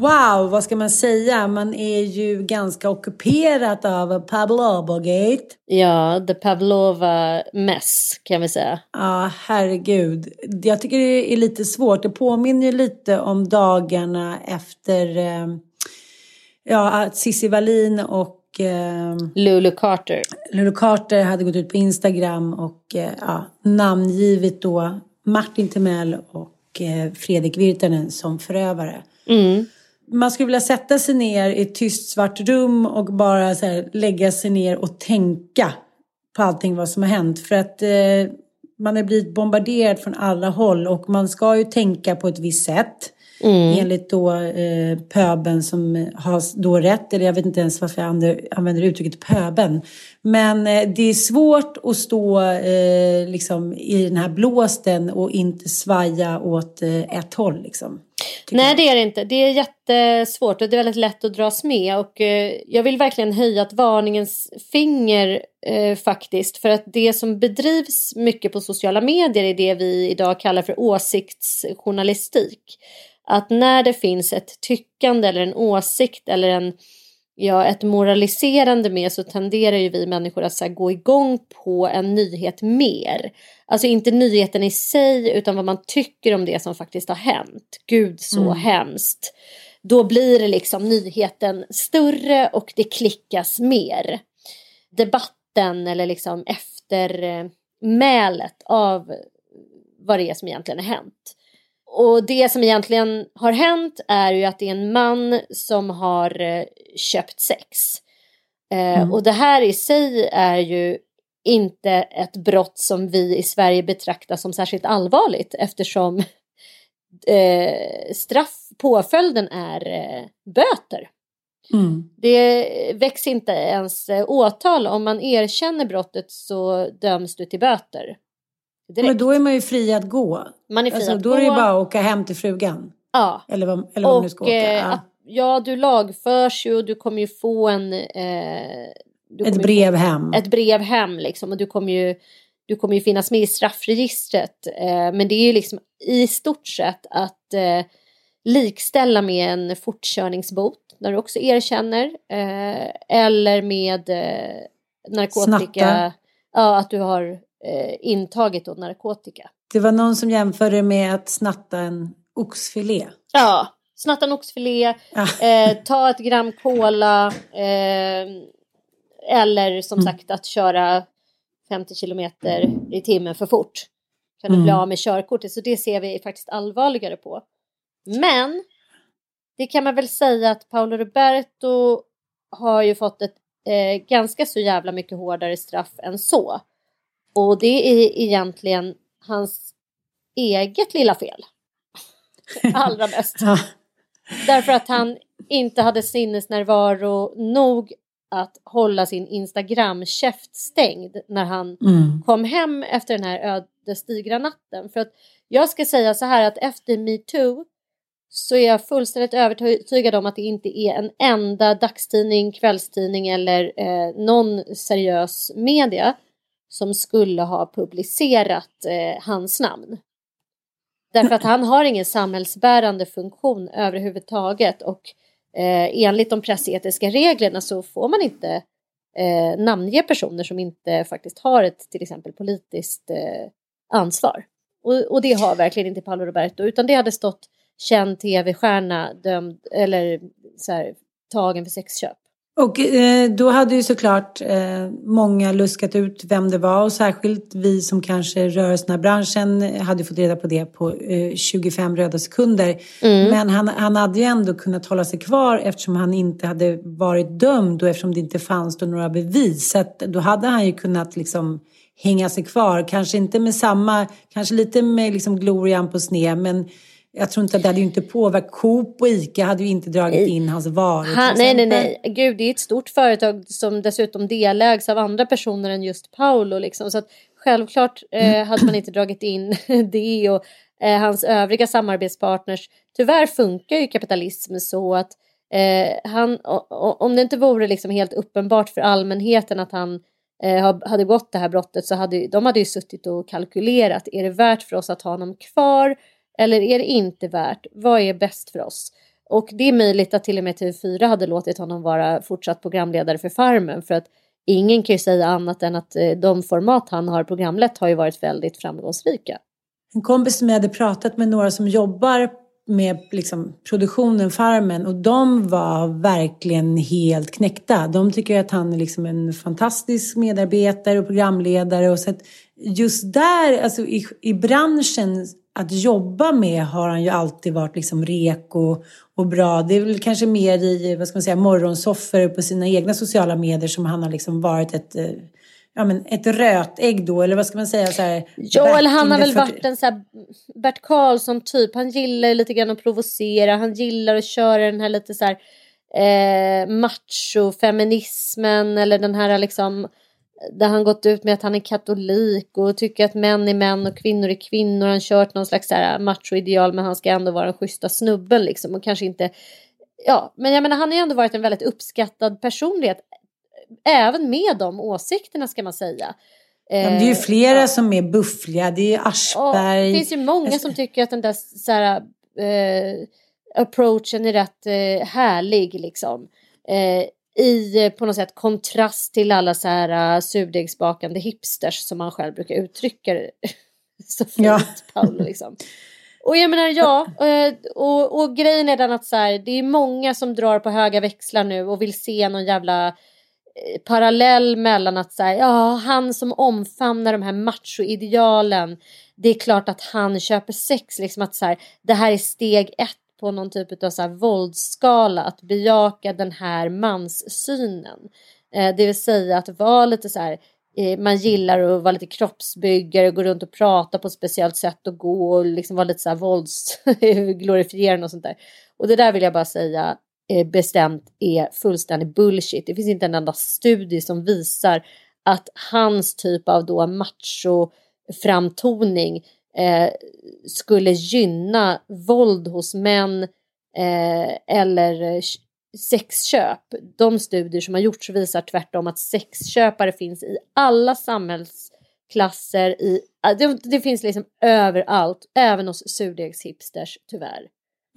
Wow, vad ska man säga? Man är ju ganska ockuperat av Pavlova-gate. Ja, the Pavlova mess kan vi säga. Ja, herregud. Jag tycker det är lite svårt. Det påminner ju lite om dagarna efter eh, ja, att Cissi Wallin och eh, Lulu Carter. Lulu Carter hade gått ut på Instagram och eh, ja, namngivit då Martin Timell och Fredrik Virtanen som förövare. Mm. Man skulle vilja sätta sig ner i ett tyst svart rum och bara så här, lägga sig ner och tänka på allting vad som har hänt. För att eh, man har blivit bombarderad från alla håll och man ska ju tänka på ett visst sätt. Mm. Enligt då eh, pöben som har då rätt, eller jag vet inte ens varför jag använder, använder uttrycket pöben. Men eh, det är svårt att stå eh, liksom, i den här blåsten och inte svaja åt eh, ett håll. Liksom, Nej jag. det är det inte. Det är jättesvårt och det är väldigt lätt att dras med. Och eh, jag vill verkligen höja ett varningens finger eh, faktiskt. För att det som bedrivs mycket på sociala medier är det vi idag kallar för åsiktsjournalistik. Att när det finns ett tyckande eller en åsikt eller en, ja, ett moraliserande med så tenderar ju vi människor att så här, gå igång på en nyhet mer. Alltså inte nyheten i sig utan vad man tycker om det som faktiskt har hänt. Gud så Mm. hemskt. Då blir det liksom nyheten större och det klickas mer. Debatten eller liksom eftermälet av vad det är som egentligen har hänt. Och det som egentligen har hänt är ju att det är en man som har eh, köpt sex. Eh, Mm. Och det här i sig är ju inte ett brott som vi i Sverige betraktar som särskilt allvarligt eftersom eh, straff, påföljden är eh, böter. Mm. Det väcks inte ens eh, åtal. Om man erkänner brottet så döms du till böter. Direkt. Men då är man ju fri att gå. man är fri Alltså, att då är det gå. bara att åka hem till frugan. Ja. Eller vad, eller vad man nu ska Och åka. eh, Ja. ja, du lagförs ju och du kommer ju få en... Eh, Ett brev hem. Få ett brev hem liksom och du kommer ju, du kommer ju finnas med i straffregistret. Eh, men det är ju liksom i stort sett att eh, likställa med en fortkörningsbot när du också erkänner. Eh, eller med eh, narkotika. Snatta. Ja, att du har eh, intagit då narkotika. Det var någon som jämförde med att snatta en oxfilé. Ja, snatta en oxfilé, Ja. eh, ta ett gram cola eh, eller som Mm. sagt att köra 50 kilometer i timmen för fort. Kan du Mm. bli av med körkortet, så det ser vi faktiskt allvarligare på. Men det kan man väl säga att Paolo Roberto har ju fått ett eh, ganska så jävla mycket hårdare straff än så. Och det är egentligen hans eget lilla fel. Allra mest. Därför att han inte hade sinnesnärvaro nog att hålla sin Instagram-käft stängd när han Mm. kom hem efter den här ödesdigra natten. För att jag ska säga så här att efter metoo så är jag fullständigt övertygad om att det inte är en enda dagstidning, kvällstidning eller eh, någon seriös media som skulle ha publicerat eh, hans namn. Därför att han har ingen samhällsbärande funktion överhuvudtaget och eh, enligt de pressetiska reglerna så får man inte eh, namnge personer som inte faktiskt har ett till exempel politiskt eh, ansvar. Och, och det har verkligen inte Paolo Roberto utan det hade stått känd tv-stjärna dömd eller så här, tagen för sexköp. Och eh, då hade ju såklart eh, många luskat ut vem det var och särskilt vi som kanske rör oss den här branschen hade fått reda på det på eh, 25 röda sekunder. Mm. Men han, han hade ju ändå kunnat hålla sig kvar eftersom han inte hade varit dömd och eftersom det inte fanns några bevis. Så att då hade han ju kunnat liksom hänga sig kvar. Kanske inte med samma, kanske lite med liksom glorian på sned men jag tror inte att det hade ju inte påverkat. Coop och Ica hade ju inte dragit in hans varor Han, nej, nej, nej. Gud, det är ett stort företag som dessutom delägs av andra personer än just Paolo. Liksom. Så att självklart eh, hade man inte dragit in det och eh, hans övriga samarbetspartners. Tyvärr funkar ju kapitalism så att eh, han, o- o- om det inte vore liksom helt uppenbart för allmänheten att han eh, ha- hade gått det här brottet så hade de hade ju suttit och kalkylerat. Är det värt för oss att ha honom kvar eller är det inte värt? Vad är bäst för oss? Och det är möjligt att till och med typ TV4 hade låtit honom vara fortsatt programledare för Farmen för att ingen kan ju säga annat än att eh, de format han har programlett har ju varit väldigt framgångsrika. En kompis som jag hade pratat med några som jobbar med liksom, produktionen Farmen och de var verkligen helt knäckta. De tycker att han är liksom en fantastisk medarbetare och programledare och så att just där, alltså i, i branschen att jobba med har han ju alltid varit liksom reko och bra. Det är väl kanske mer i, vad ska man säga, morgonsoffer på sina egna sociala medier som han har liksom varit ett eh, ja, men ett rötägg då, eller vad ska man säga? Så här, ja, eller han har väl varit en så här Bert Karlsson typ. Han gillar lite grann att provocera. Han gillar att köra den här lite så här eh, macho-feminismen eller den här liksom där han gått ut med att han är katolik och tycker att män är män och kvinnor är kvinnor. Han kört någon slags macho-ideal men han ska ändå vara den schyssta snubben liksom och kanske inte Ja, men jag menar han har ju ändå varit en väldigt uppskattad personlighet även med de åsikterna ska man säga. Ja, det är ju eh, flera ja. som är buffliga. Det är Aschberg. Ja, det finns ju många som tycker att den där så här, eh, approachen är rätt eh, härlig liksom. Eh, I på något sätt kontrast till alla så här uh, surdegsbakande hipsters som man själv brukar uttrycka det. så fint, ja. Paolo liksom. Och jag menar ja, eh, och, och grejen är den att så här, det är många som drar på höga växlar nu och vill se någon jävla parallell mellan att så ja, han som omfamnar de här machoidealen, det är klart att han köper sex. Liksom att så här, det här är steg ett på någon typ av så här våldsskala, att bejaka den här manssynen. Eh, det vill säga att vara lite så här, eh, man gillar att vara lite kroppsbyggare, gå runt och prata på ett speciellt sätt och gå och liksom vara lite så här våldsglorifierande och sånt där. Och det där vill jag bara säga, Eh, bestämt är fullständig bullshit. Det finns inte en enda studie som visar att hans typ av då macho framtoning eh, skulle gynna våld hos män eh, eller sexköp. De studier som har gjorts visar tvärtom att sexköpare finns i alla samhällsklasser. I, det, det finns liksom överallt, även hos surdegshipsters tyvärr.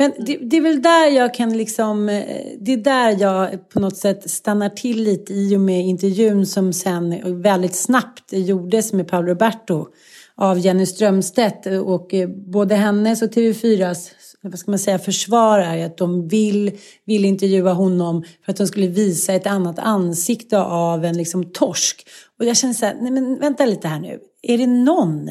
Men det, det, är väl där jag kan liksom, eh, det är där jag på något sätt stannar till lite i och med intervjun som sen väldigt snabbt gjordes med Paolo Roberto av Jenny Strömstedt och eh, både hennes och TV4s vad ska man säga, försvar är att de vill, vill intervjua honom för att de skulle visa ett annat ansikte av en liksom torsk. Och jag känner så här, nej men vänta lite här nu. Är det någon,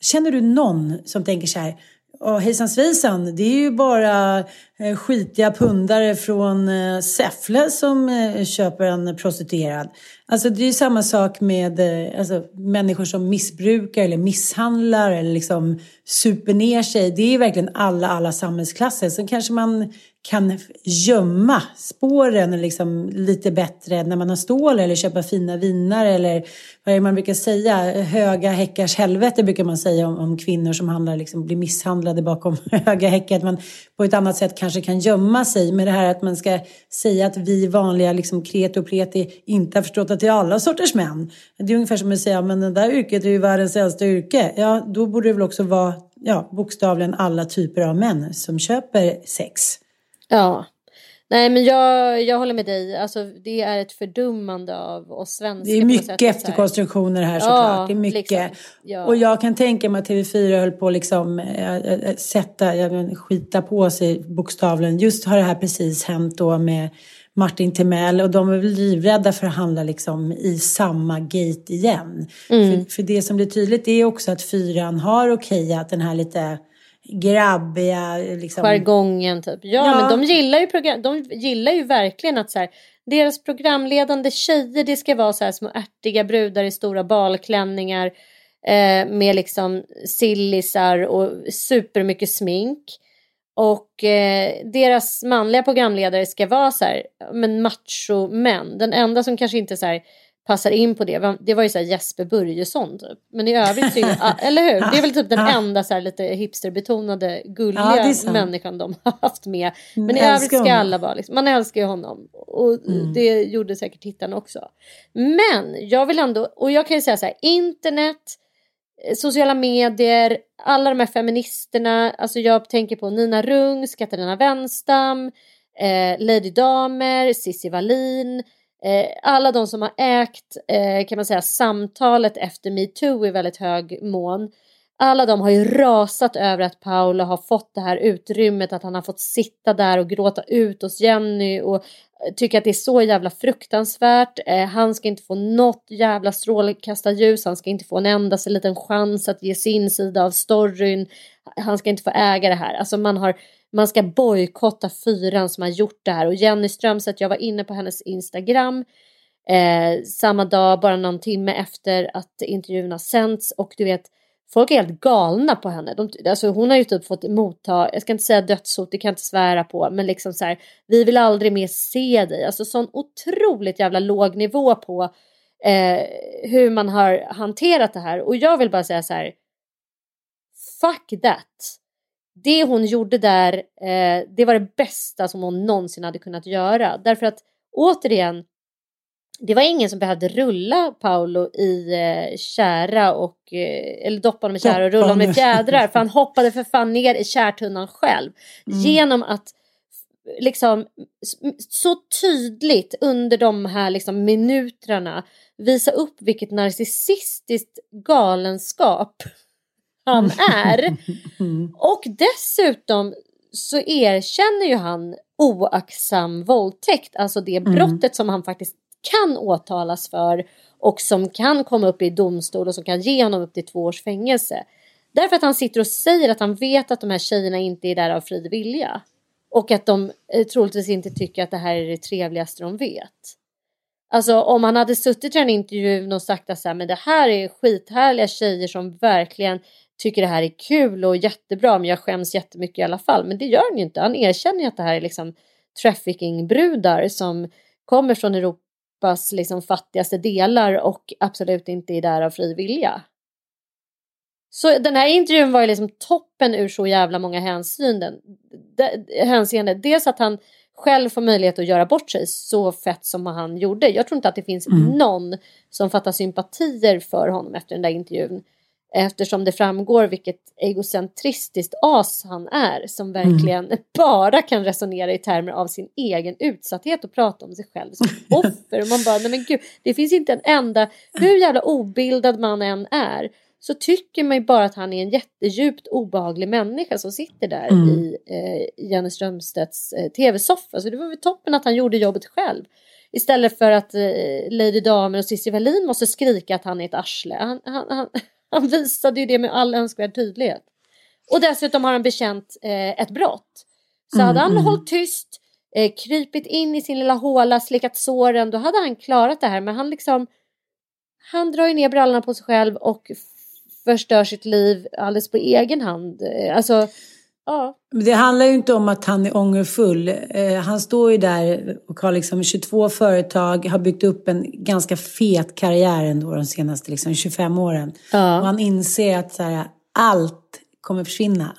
känner du någon som tänker så här, och hejsan svejsan, det är ju bara eh, skitiga pundare från eh, Säffle som eh, köper en prostituerad. Alltså det är ju samma sak med alltså, människor som missbrukar eller misshandlar eller liksom super ner sig. Det är ju verkligen alla, alla samhällsklasser. Sen kanske man kan gömma spåren liksom lite bättre när man har stål eller köpa fina viner eller vad är det man brukar säga? Höga häckars helvete brukar man säga om, om kvinnor som handlar, liksom, blir misshandlade bakom höga häckar. Att man på ett annat sätt kanske kan gömma sig med det här att man ska säga att vi vanliga liksom, kreti och pleti inte har förstått att det är alla sorters män. Det är ungefär som att säga men det där yrket är ju världens äldsta yrke. Ja, då borde det väl också vara ja, bokstavligen alla typer av män som köper sex. Ja. Nej men jag, jag håller med dig. Alltså, det är ett fördummande av oss svenskar. Det är mycket efterkonstruktioner här såklart. Ja, det är mycket. Liksom, ja. Och jag kan tänka mig att TV4 höll på att liksom, äh, sätta, jag skita på sig bokstavligen. Just har det här precis hänt då med Martin Timell och de är väl livrädda för att handla liksom i samma gate igen. Mm. För, för det som blir tydligt är också att fyran har okejat den här lite grabbiga... Liksom... Jargongen typ. Ja, ja, men de gillar ju, program, de gillar ju verkligen att så här, deras programledande tjejer det ska vara så här små ärtiga brudar i stora balklänningar eh, med liksom sillisar och supermycket smink. Och eh, deras manliga programledare ska vara så här, men macho män. Den enda som kanske inte så här passar in på det. Det var ju så Jesper Börjesson typ. Men i övrigt så är, eller hur? Det är väl typ den enda så här lite hipsterbetonade gulliga ja, människan de har haft med. Men mm, i övrigt ska honom. alla vara liksom, man älskar ju honom. Och mm. det gjorde säkert tittarna också. Men jag vill ändå, och jag kan ju säga så här, internet sociala medier, alla de här feministerna, alltså jag tänker på Nina Rungs, Katarina Wenstam, eh, Lady Damer, Cissi Wallin, eh, alla de som har ägt eh, kan man säga samtalet efter metoo i väldigt hög mån. Alla de har ju rasat över att Paolo har fått det här utrymmet, att han har fått sitta där och gråta ut hos Jenny och eh, tycker att det är så jävla fruktansvärt. Eh, han ska inte få något jävla strålkastarljus, han ska inte få en endaste liten chans att ge sin sida av storyn. Han ska inte få äga det här. Alltså man, har, man ska bojkotta fyran som har gjort det här. Och Jenny Strömstedt, jag var inne på hennes Instagram eh, samma dag, bara någon timme efter att intervjun har sänts och du vet Folk är helt galna på henne. De, alltså hon har ju typ fått motta, jag ska inte säga dödshot, det kan jag inte svära på, men liksom så här, vi vill aldrig mer se dig. Alltså sån otroligt jävla låg nivå på eh, hur man har hanterat det här. Och jag vill bara säga så här, fuck that. Det hon gjorde där, eh, det var det bästa som hon någonsin hade kunnat göra. Därför att återigen, det var ingen som behövde rulla Paolo i eh, kära och eh, eller doppa honom i kära och rulla honom i fjädrar för han hoppade för fan ner i kärtunnan själv mm. genom att liksom så tydligt under de här liksom minuterna visa upp vilket narcissistiskt galenskap han är. Mm. Och dessutom så erkänner ju han oaktsam våldtäkt, alltså det mm. brottet mm. som han faktiskt kan åtalas för och som kan komma upp i domstol och som kan ge honom upp till två års fängelse. Därför att han sitter och säger att han vet att de här tjejerna inte är där av fri vilja. Och att de eh, troligtvis inte tycker att det här är det trevligaste de vet. Alltså om han hade suttit i den intervjun och sagt att så här, men det här är skithärliga tjejer som verkligen tycker det här är kul och jättebra men jag skäms jättemycket i alla fall. Men det gör han ju inte. Han erkänner ju att det här är liksom trafficking-brudar som kommer från Europa Europas liksom fattigaste delar och absolut inte är där av fri vilja. Så den här intervjun var ju liksom toppen ur så jävla många hänseenden. hänseende. Dels att han själv får möjlighet att göra bort sig så fett som han gjorde. Jag tror inte att det finns mm. någon som fattar sympatier för honom efter den där intervjun. Eftersom det framgår vilket egocentristiskt as han är som verkligen mm. bara kan resonera i termer av sin egen utsatthet och prata om sig själv som offer. Och man bara, nej men gud, det finns inte en enda, hur jävla obildad man än är, så tycker man ju bara att han är en jättedjupt obehaglig människa som sitter där mm. i eh, Jenny Strömstedts eh, tv-soffa. Så det var väl toppen att han gjorde jobbet själv. Istället för att eh, Lady Damer och Cissi Wallin måste skrika att han är ett arsle. Han, han, han, han visade ju det med all önskvärd tydlighet. Och dessutom har han bekänt eh, ett brott. Så mm, hade han mm. hållit tyst, eh, krypit in i sin lilla håla, slickat såren, då hade han klarat det här. Men han liksom, han drar ju ner brallorna på sig själv och förstör sitt liv alldeles på egen hand. Eh, alltså, ja. Det handlar ju inte om att han är ångerfull. Eh, han står ju där och har liksom 22 företag, har byggt upp en ganska fet karriär ändå de senaste liksom 25 åren. Ja. Och han inser att så här, allt kommer försvinna.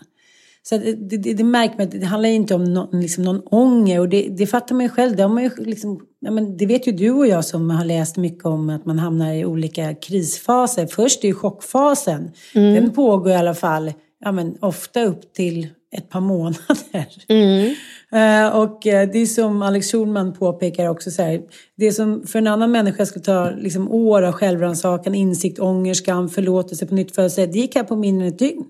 Så det, det, det märker man, det handlar inte om no, liksom någon ånger och det, det fattar man ju själv. Det, man ju liksom, ja, men det vet ju du och jag som har läst mycket om att man hamnar i olika krisfaser. Först är ju chockfasen. Mm. Den pågår i alla fall ja, men, ofta upp till ett par månader. Mm. Uh, och uh, det är som Alex Schulman påpekar också så här, det som för en annan människa skulle ta liksom, år av självrannsakan, insikt, ånger, skam, förlåtelse på nytt födelse, det gick här på mindre än ett dygn.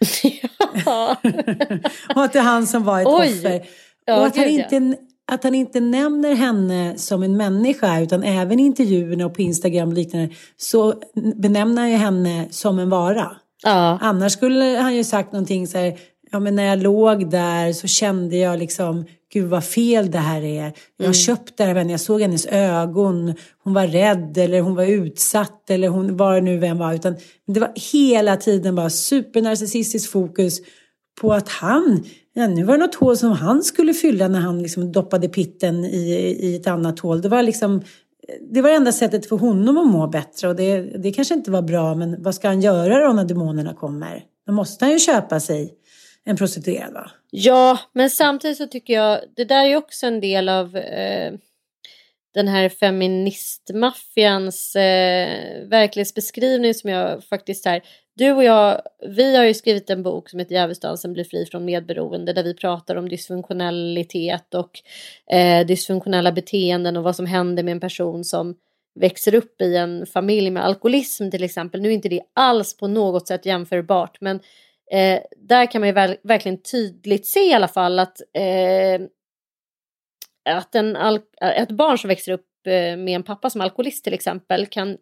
och att det är han som var ett Oj. offer. Ja, och att han, inte, att han inte nämner henne som en människa utan även i intervjuerna och på Instagram och liknande så benämner han henne som en vara. Ja. Annars skulle han ju sagt någonting så här, ja men när jag låg där så kände jag liksom, gud vad fel det här är. Jag mm. köpt det här, jag såg hennes ögon, hon var rädd eller hon var utsatt eller hon var nu vem var. Utan det var hela tiden bara supernarcissistiskt fokus på att han, ja, nu var det något hål som han skulle fylla när han liksom doppade pitten i, i ett annat hål. Det var liksom det var enda sättet för honom att må bättre och det, det kanske inte var bra men vad ska han göra då när demonerna kommer? Då måste han ju köpa sig en prostituerad va? Ja, men samtidigt så tycker jag det där är också en del av eh, den här feministmaffians eh, verklighetsbeskrivning som jag faktiskt här, du och jag, vi har ju skrivit en bok som heter Djävulsdansen blir fri från medberoende där vi pratar om dysfunktionalitet och eh, dysfunktionella beteenden och vad som händer med en person som växer upp i en familj med alkoholism till exempel. Nu är inte det alls på något sätt jämförbart men eh, där kan man ju väl, verkligen tydligt se i alla fall att, eh, att en ett barn som växer upp eh, med en pappa som alkoholist till exempel kan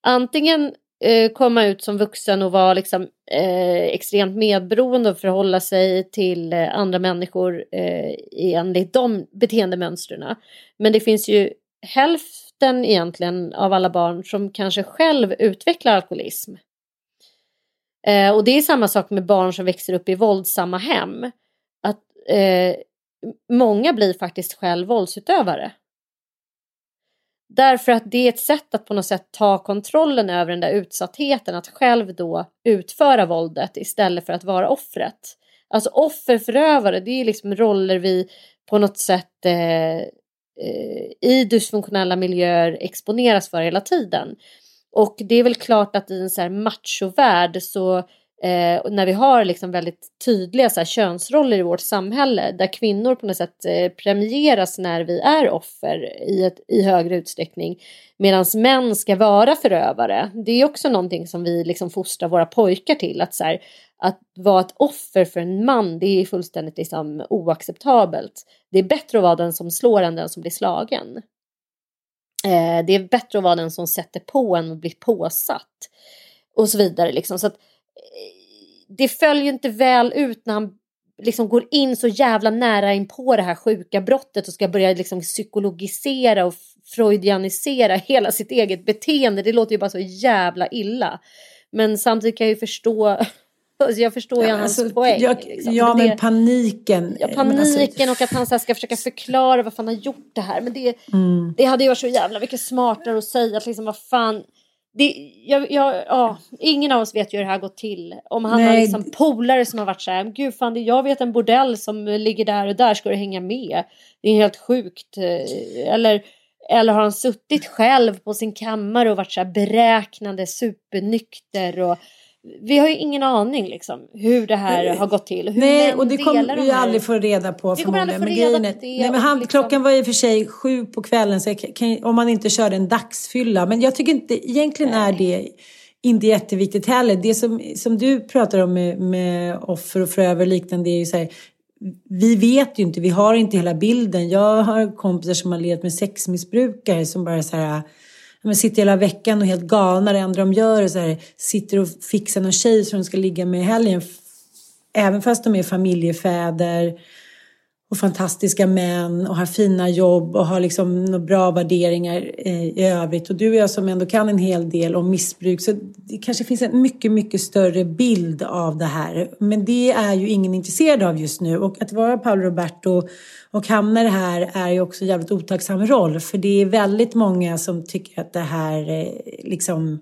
antingen eh, komma ut som vuxen och vara liksom, eh, extremt medberoende och förhålla sig till eh, andra människor eh, enligt de beteendemönstren. Men det finns ju hälften egentligen av alla barn som kanske själv utvecklar alkoholism. Eh, och det är samma sak med barn som växer upp i våldsamma hem. Att eh, många blir faktiskt själv våldsutövare. Därför att det är ett sätt att på något sätt ta kontrollen över den där utsattheten, att själv då utföra våldet istället för att vara offret. Alltså offer, förövare, det är liksom roller vi på något sätt eh, eh i dysfunktionella miljöer exponeras för hela tiden. Och det är väl klart att i en så här machovärld så Eh, när vi har liksom väldigt tydliga så här, könsroller i vårt samhälle där kvinnor på något sätt eh, premieras när vi är offer i, ett, i högre utsträckning medan män ska vara förövare. Det är också någonting som vi liksom fostrar våra pojkar till att, så här, att vara ett offer för en man det är fullständigt liksom, oacceptabelt. Det är bättre att vara den som slår än den som blir slagen. Eh, det är bättre att vara den som sätter på än att bli påsatt och så vidare. Liksom. Så att, eh, det följer inte väl ut när han liksom går in så jävla nära in på det här sjuka brottet och ska börja liksom psykologisera och freudianisera hela sitt eget beteende. Det låter ju bara så jävla illa. Men samtidigt kan jag ju förstå alltså jag förstår ju ja, hans alltså, poäng. Jag, liksom. Ja, men, det, paniken. Ja, paniken alltså, och att han så ska försöka förklara varför han har gjort det här. Men det, mm. det hade ju varit så jävla mycket smartare att säga att liksom vad fan det, jag, jag, ja, ingen av oss vet ju hur det här gått till. Om han Nej. har liksom polare som har varit så här, gud fan jag vet en bordell som ligger där och där, ska du hänga med? Det är helt sjukt. Eller, eller har han suttit själv på sin kammare och varit så här beräknande, supernykter och vi har ju ingen aning liksom hur det här har gått till. Hur Nej, och det kommer vi ju aldrig få reda på vi förmodligen. Men nej, men han, liksom... Klockan var i och för sig sju på kvällen så kan, om man inte körde en dagsfylla. Men jag tycker inte, egentligen nej. är det inte jätteviktigt heller. Det som, som du pratar om med, med offer och förövare och liknande, det är ju så här, vi vet ju inte, vi har inte hela bilden. Jag har kompisar som har levt med sexmissbrukare som bara så här men sitter hela veckan och helt galna. Det enda de gör är så här, sitter och fixar någon tjej som de ska ligga med i helgen. Även fast de är familjefäder och fantastiska män och har fina jobb och har liksom bra värderingar eh, i övrigt. Och du och jag som ändå kan en hel del om missbruk så det kanske finns en mycket, mycket större bild av det här. Men det är ju ingen intresserad av just nu och att vara Paolo Roberto och hamna i det här är ju också en jävligt otacksam roll för det är väldigt många som tycker att det här eh, liksom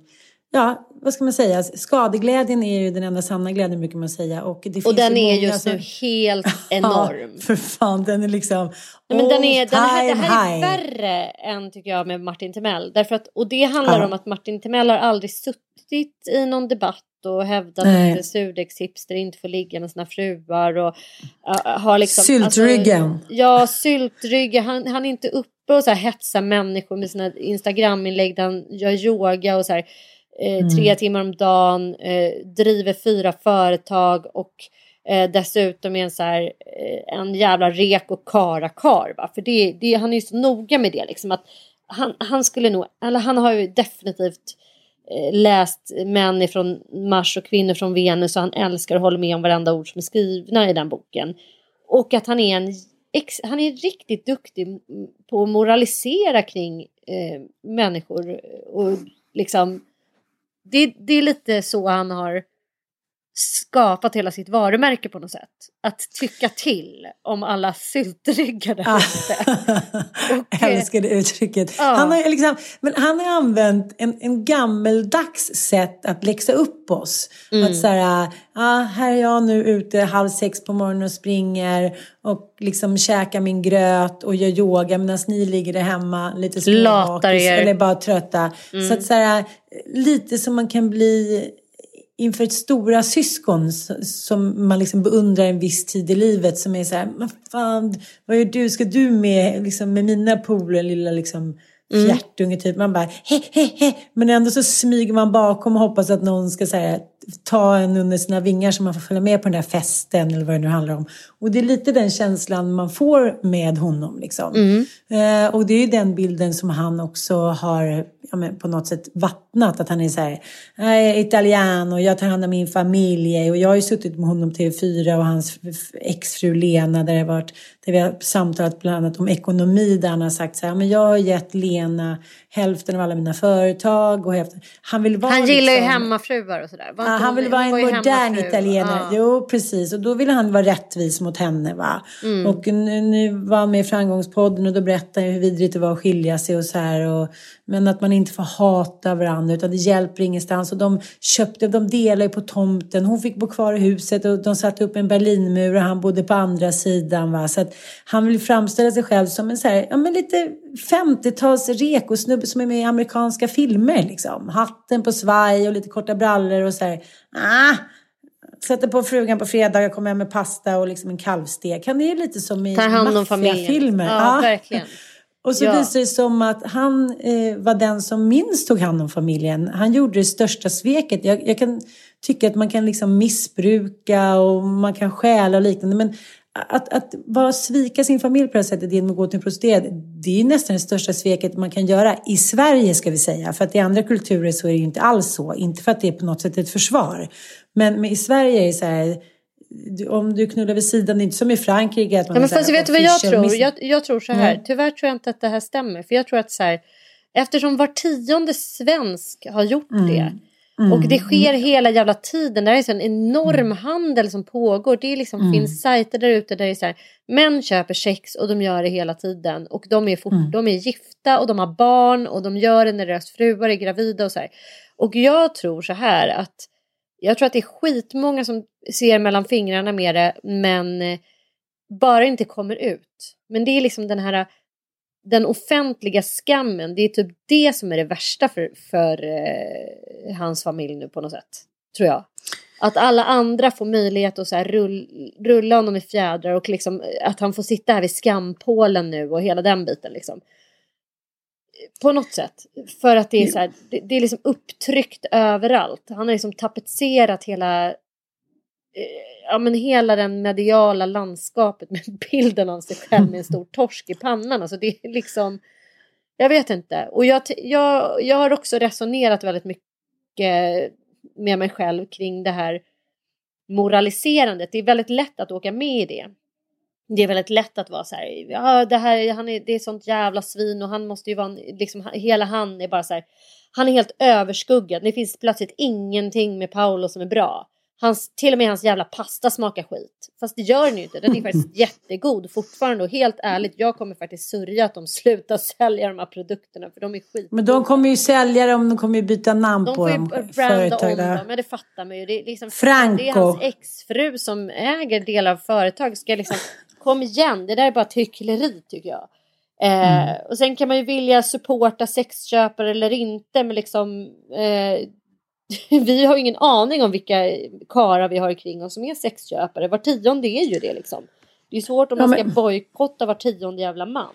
ja, vad ska man säga, skadeglädjen är ju den enda sanna glädjen brukar man säga. Och, det och den är just som... nu helt enorm. ja, för fan, den är liksom Nej, men den är, den här, Det här är värre än tycker jag med Martin Timell. Därför att, och det handlar ja. om att Martin Timell har aldrig suttit i någon debatt och hävdat Nej. att surdegshipster inte får ligga med sina fruar och uh, har liksom... Syltryggen. Alltså, ja, syltryggen. Han, han är inte uppe och så här hetsar människor med sina Instagraminlägg där han gör yoga och så här mm. tre timmar om dagen, eh, driver fyra företag och eh, dessutom är en, så här, eh, en jävla rek och karakar. Va? För det, det, han är ju så noga med det liksom att han, han skulle nog, eller han har ju definitivt eh, läst män ifrån Mars och kvinnor från Venus och han älskar och håller med om varenda ord som är skrivna i den boken. Och att han är en han är riktigt duktig på att moralisera kring eh, människor och liksom det, det är lite så han har skapat hela sitt varumärke på något sätt. Att tycka till om alla syltryggar där Ah. ute. Jag eh, älskar det uttrycket. Ja. Han, har, liksom, men han har använt en, en gammeldags sätt att läxa upp oss. Mm. Att så här, ah, här är jag nu ute halv sex på morgonen och springer och liksom käkar min gröt och gör yoga medan ni ligger där hemma lite småbakis er. eller bara trötta. Så att så här, lite som man kan bli inför ett stora syskon som man liksom beundrar en viss tid i livet som är så här, men fan, vad gör du? Ska du med, liksom, med mina polare, lilla liksom fjärtunge typ? Man bara, he, he, he. Men ändå så smyger man bakom och hoppas att någon ska så här, ta en under sina vingar så man får följa med på den där festen eller vad det nu handlar om. Och det är lite den känslan man får med honom liksom. Eh, och det är ju den bilden som han också har ja, men på något sätt vattnat. Att han är så här, jag är italian och jag tar hand om min familj. Och jag har ju suttit med honom TV4 och hans exfru Lena där, det har varit, där vi har samtalat bland annat om ekonomi. Där han har sagt så här, men jag har gett Lena hälften av alla mina företag. Och hälften. Han vill vara han gillar ju liksom- hemmafruar och sådär. Ja, han vill vara en ju modern italienare. Ja. Jo, precis. Och då vill han vara rättvis mot henne. Va? Mm. Och nu, nu var han med i Framgångspodden och då berättade han hur vidrigt det var att skilja sig och så här. Och, men att man inte får hata varandra utan det hjälper ingenstans. Och de köpte, de delade på tomten. Hon fick bo kvar i huset och de satte upp en Berlinmur och han bodde på andra sidan. Va? Så att han vill framställa sig själv som en så här, ja men lite 50-tals rekosnubbe som är med i amerikanska filmer liksom. Hatten på svaj och lite korta brallor och så här. Ah, Sätter på frugan på fredagar, kommer hem med pasta och liksom en kalvstek. Han är lite som i maffiafilmer. Ja, verkligen. Och så Ja. visar det som att han eh, var den som minst tog hand om familjen. Han gjorde det största sveket. Jag, jag kan tycka att man kan liksom missbruka och man kan stjäla och liknande. Men att, att bara svika sin familj på det här sättet genom att gå till en prostituerad, det är nästan det största sveket man kan göra. I Sverige ska vi säga, för att i andra kulturer så är det ju inte alls så. Inte för att det är på något sätt ett försvar. Men, men i Sverige är det så här, om du knullar vid sidan, det är inte som i Frankrike. Att man Ja, men fast vet du vad jag tror? miss- Jag, jag tror så här. Mm. Tyvärr tror jag inte att det här stämmer. För jag tror att så här, eftersom var tionde svensk har gjort det. Och det sker hela jävla tiden. Det är så en enorm handel som pågår. Det liksom, finns sajter där ute där det är så här, män köper sex och de gör det hela tiden. Och de är, fort, de är gifta och de har barn och de gör det när deras fruar är gravida och så här. Och jag tror så här att jag tror att det är skitmånga som ser mellan fingrarna med det men eh, bara inte kommer ut. Men det är liksom den här den offentliga skammen, det är typ det som är det värsta för, för eh, hans familj nu på något sätt. Tror jag. Att alla andra får möjlighet att så här rull, rulla honom i fjädrar och liksom, eh, att han får sitta här vid skampålen nu och hela den biten. Liksom. På något sätt. För att det är, så här, det, det är liksom upptryckt överallt. Han har liksom tapetserat hela eh, ja, men hela den mediala landskapet med bilden av sig själv med en stor torsk i pannan. Alltså det är liksom, jag vet inte. Och jag, jag, jag har också resonerat väldigt mycket med mig själv kring det här moraliserandet. Det är väldigt lätt att åka med i det. Det är väldigt lätt att vara så här, ja det här, han är, det är sånt jävla svin och han måste ju vara, en- liksom, hela han är bara så här, han är helt överskuggad. Det finns plötsligt ingenting med Paolo som är bra. Hans, till och med hans jävla pasta smakar skit. Fast det gör den ju inte. Den är faktiskt jättegod fortfarande. Och helt ärligt, jag kommer faktiskt sörja att de slutar sälja de här produkterna. För de är skit. Men de kommer ju sälja dem, de kommer ju byta namn De på får ju dem. branda om dem, men det fattar man ju. Det är, liksom, Franco. det är hans exfru som äger delar av företag. Ska liksom, kom igen, det där är bara ett hyckleri tycker jag. Eh, Mm. Och sen kan man ju vilja supporta sexköpare eller inte, men liksom eh, vi har ju ingen aning om vilka karar vi har kring oss som är sexköpare. Var tionde är ju det liksom. Det är svårt om Ja, man ska men- bojkotta var tionde jävla man.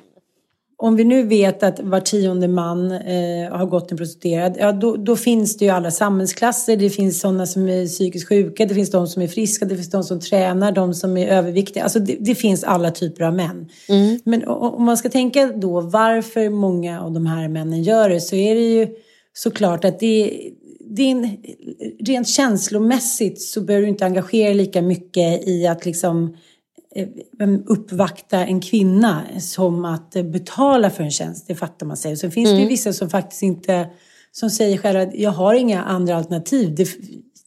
Om vi nu vet att var tionde man eh, har gått en prostituerad, ja då, då finns det ju alla samhällsklasser. Det finns sådana som är psykiskt sjuka, det finns de som är friska, det finns de som tränar, de som är överviktiga. Alltså det, det finns alla typer av män. Men o- o- om man ska tänka då varför många av de här männen gör det så är det ju såklart att det, det är en, rent känslomässigt så behöver du inte engagera dig lika mycket i att liksom uppvakta en kvinna som att eh, betala för en tjänst. Det fattar man sig. Sen finns det ju vissa som faktiskt inte, som säger själva att jag har inga andra alternativ. Det,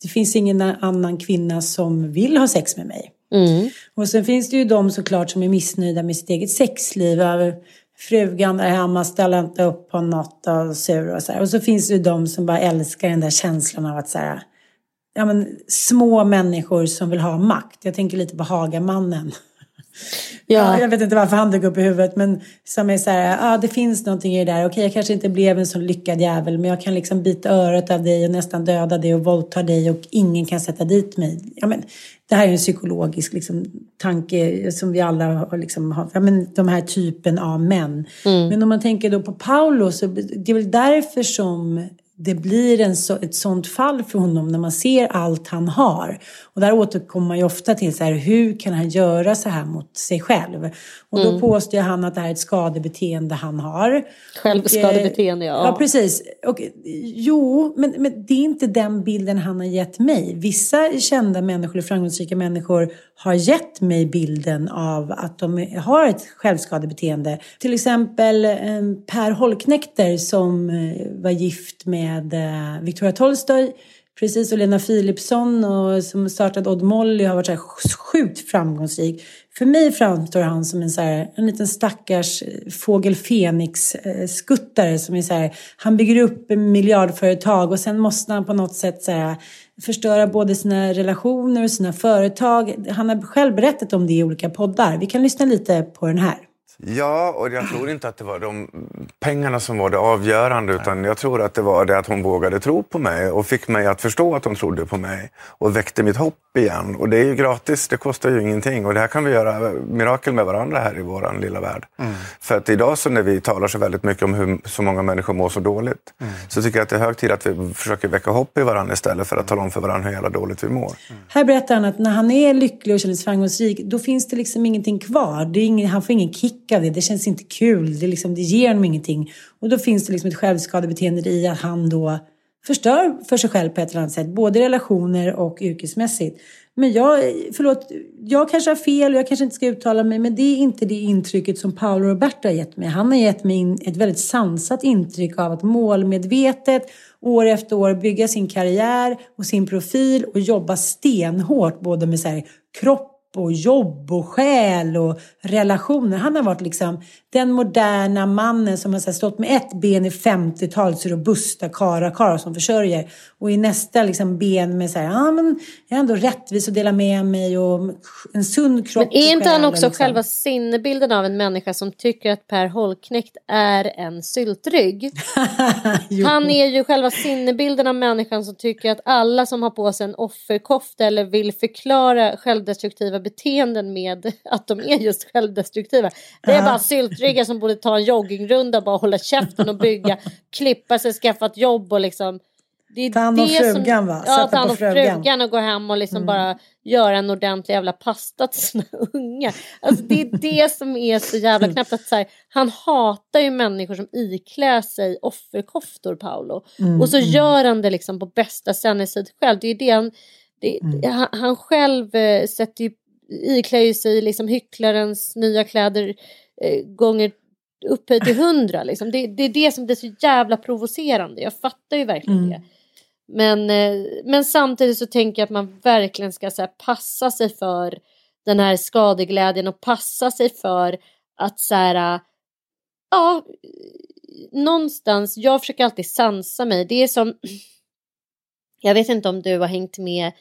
det finns ingen annan kvinna som vill ha sex med mig. Mm. Och sen finns det ju de såklart som är missnöjda med sitt eget sexliv. Frugan är hemma, ställer inte upp på något och sur och så här. Och så finns det ju de som bara älskar den där känslan av att så här, ja men små människor som vill ha makt. Jag tänker lite på Hagamannen. Ja. jag vet inte varför han dök upp i huvudet men som är så här, ja det finns någonting i det där. Okej jag kanske inte blev en så lyckad jävel men jag kan liksom bita örat av dig och nästan döda dig och våldta dig och ingen kan sätta dit mig. Ja, men, det här är en psykologisk liksom, tanke som vi alla har, liksom, har ja, men, de här typen av män. Mm. Men om man tänker då på Paolo så det är väl därför som det blir en så, ett sånt fall för honom när man ser allt han har. Och där återkommer man ju ofta till så här, hur kan han göra så här mot sig själv? Och då mm. påstår han att det här är ett skadebeteende han har. Självskadebeteende, ja. Ja, precis. Och, jo, men, men det är inte den bilden han har gett mig. Vissa kända människor, framgångsrika människor, har gett mig bilden av att de har ett självskadebeteende. Till exempel eh, Per Holknekter som eh, var gift med med eh, Victoria Tolstoy Precis, och Lena Philipsson och, som startade Odd Molly har varit så här sjukt framgångsrik. För mig framstår han som en, så här, en liten stackars eh, fågel Fenix-skuttare som är så här, han bygger upp miljardföretag och sen måste han på något sätt så här, förstöra både sina relationer och sina företag. Han har själv berättat om det i olika poddar. Vi kan lyssna lite på den här. Ja, och jag tror inte att det var de pengarna som var det avgörande utan jag tror att det var det att hon vågade tro på mig och fick mig att förstå att hon trodde på mig och väckte mitt hopp igen. Och det är ju gratis, det kostar ju ingenting och det här kan vi göra mirakel med varandra här i vår lilla värld. Mm. För att idag så när vi talar så väldigt mycket om hur så många människor mår så dåligt mm. så tycker jag att det är hög tid att vi försöker väcka hopp i varandra istället för att tala om för varandra hur jävla dåligt vi mår. Mm. Här berättar han att när han är lycklig och känner sig framgångsrik då finns det liksom ingenting kvar. Det är ingen, han får ingen kick av det. Det känns inte kul. Det, liksom, det ger honom ingenting. Och då finns det liksom ett självskadebeteende i att han då förstör för sig själv på ett eller annat sätt. Både relationer och yrkesmässigt. Men jag, förlåt, jag kanske har fel och jag kanske inte ska uttala mig men det är inte det intrycket som Paolo Roberto har gett mig. Han har gett mig ett väldigt sansat intryck av att målmedvetet år efter år bygga sin karriär och sin profil och jobba stenhårt både med så här, kropp och jobb och själ och relationer. Han har varit liksom den moderna mannen som har stått med ett ben i 50-talets robusta karakar som försörjer och i nästa liksom ben med så här, ja men jag är ändå rättvis och delar med mig och en sund kropp. Men är inte han också liksom. själva sinnebilden av en människa som tycker att Per Holknekt är en syltrygg? han är ju själva sinnebilden av människan som tycker att alla som har på sig en offerkofta eller vill förklara självdestruktiva beteenden med att de är just självdestruktiva. Det är bara syltryggar som borde ta en joggingrunda, bara hålla käften och bygga, klippa sig, skaffa ett jobb och liksom det är ta hand om frugan som, va? Sätta ja, ta hand om frugan. och gå hem och liksom mm. bara göra en ordentlig jävla pasta till sina unga. Alltså det är det som är så jävla knäppt. Att så här, han hatar ju människor som iklär sig offerkoftor, Paolo. Mm, och så mm. gör han det liksom på bästa sändningstid själv. Det är det han, det, mm. han, han, själv eh, sätter ju, iklär ju sig liksom hycklarens nya kläder eh, gånger upphöjt till hundra. Liksom. Det, det, är det som blir så jävla provocerande. Jag fattar ju verkligen mm. det. Men, eh, men samtidigt så tänker jag att man verkligen ska så här, passa sig för den här skadeglädjen och passa sig för att så här, ja, någonstans, jag försöker alltid sansa mig. Det är som, jag vet inte om du har hängt med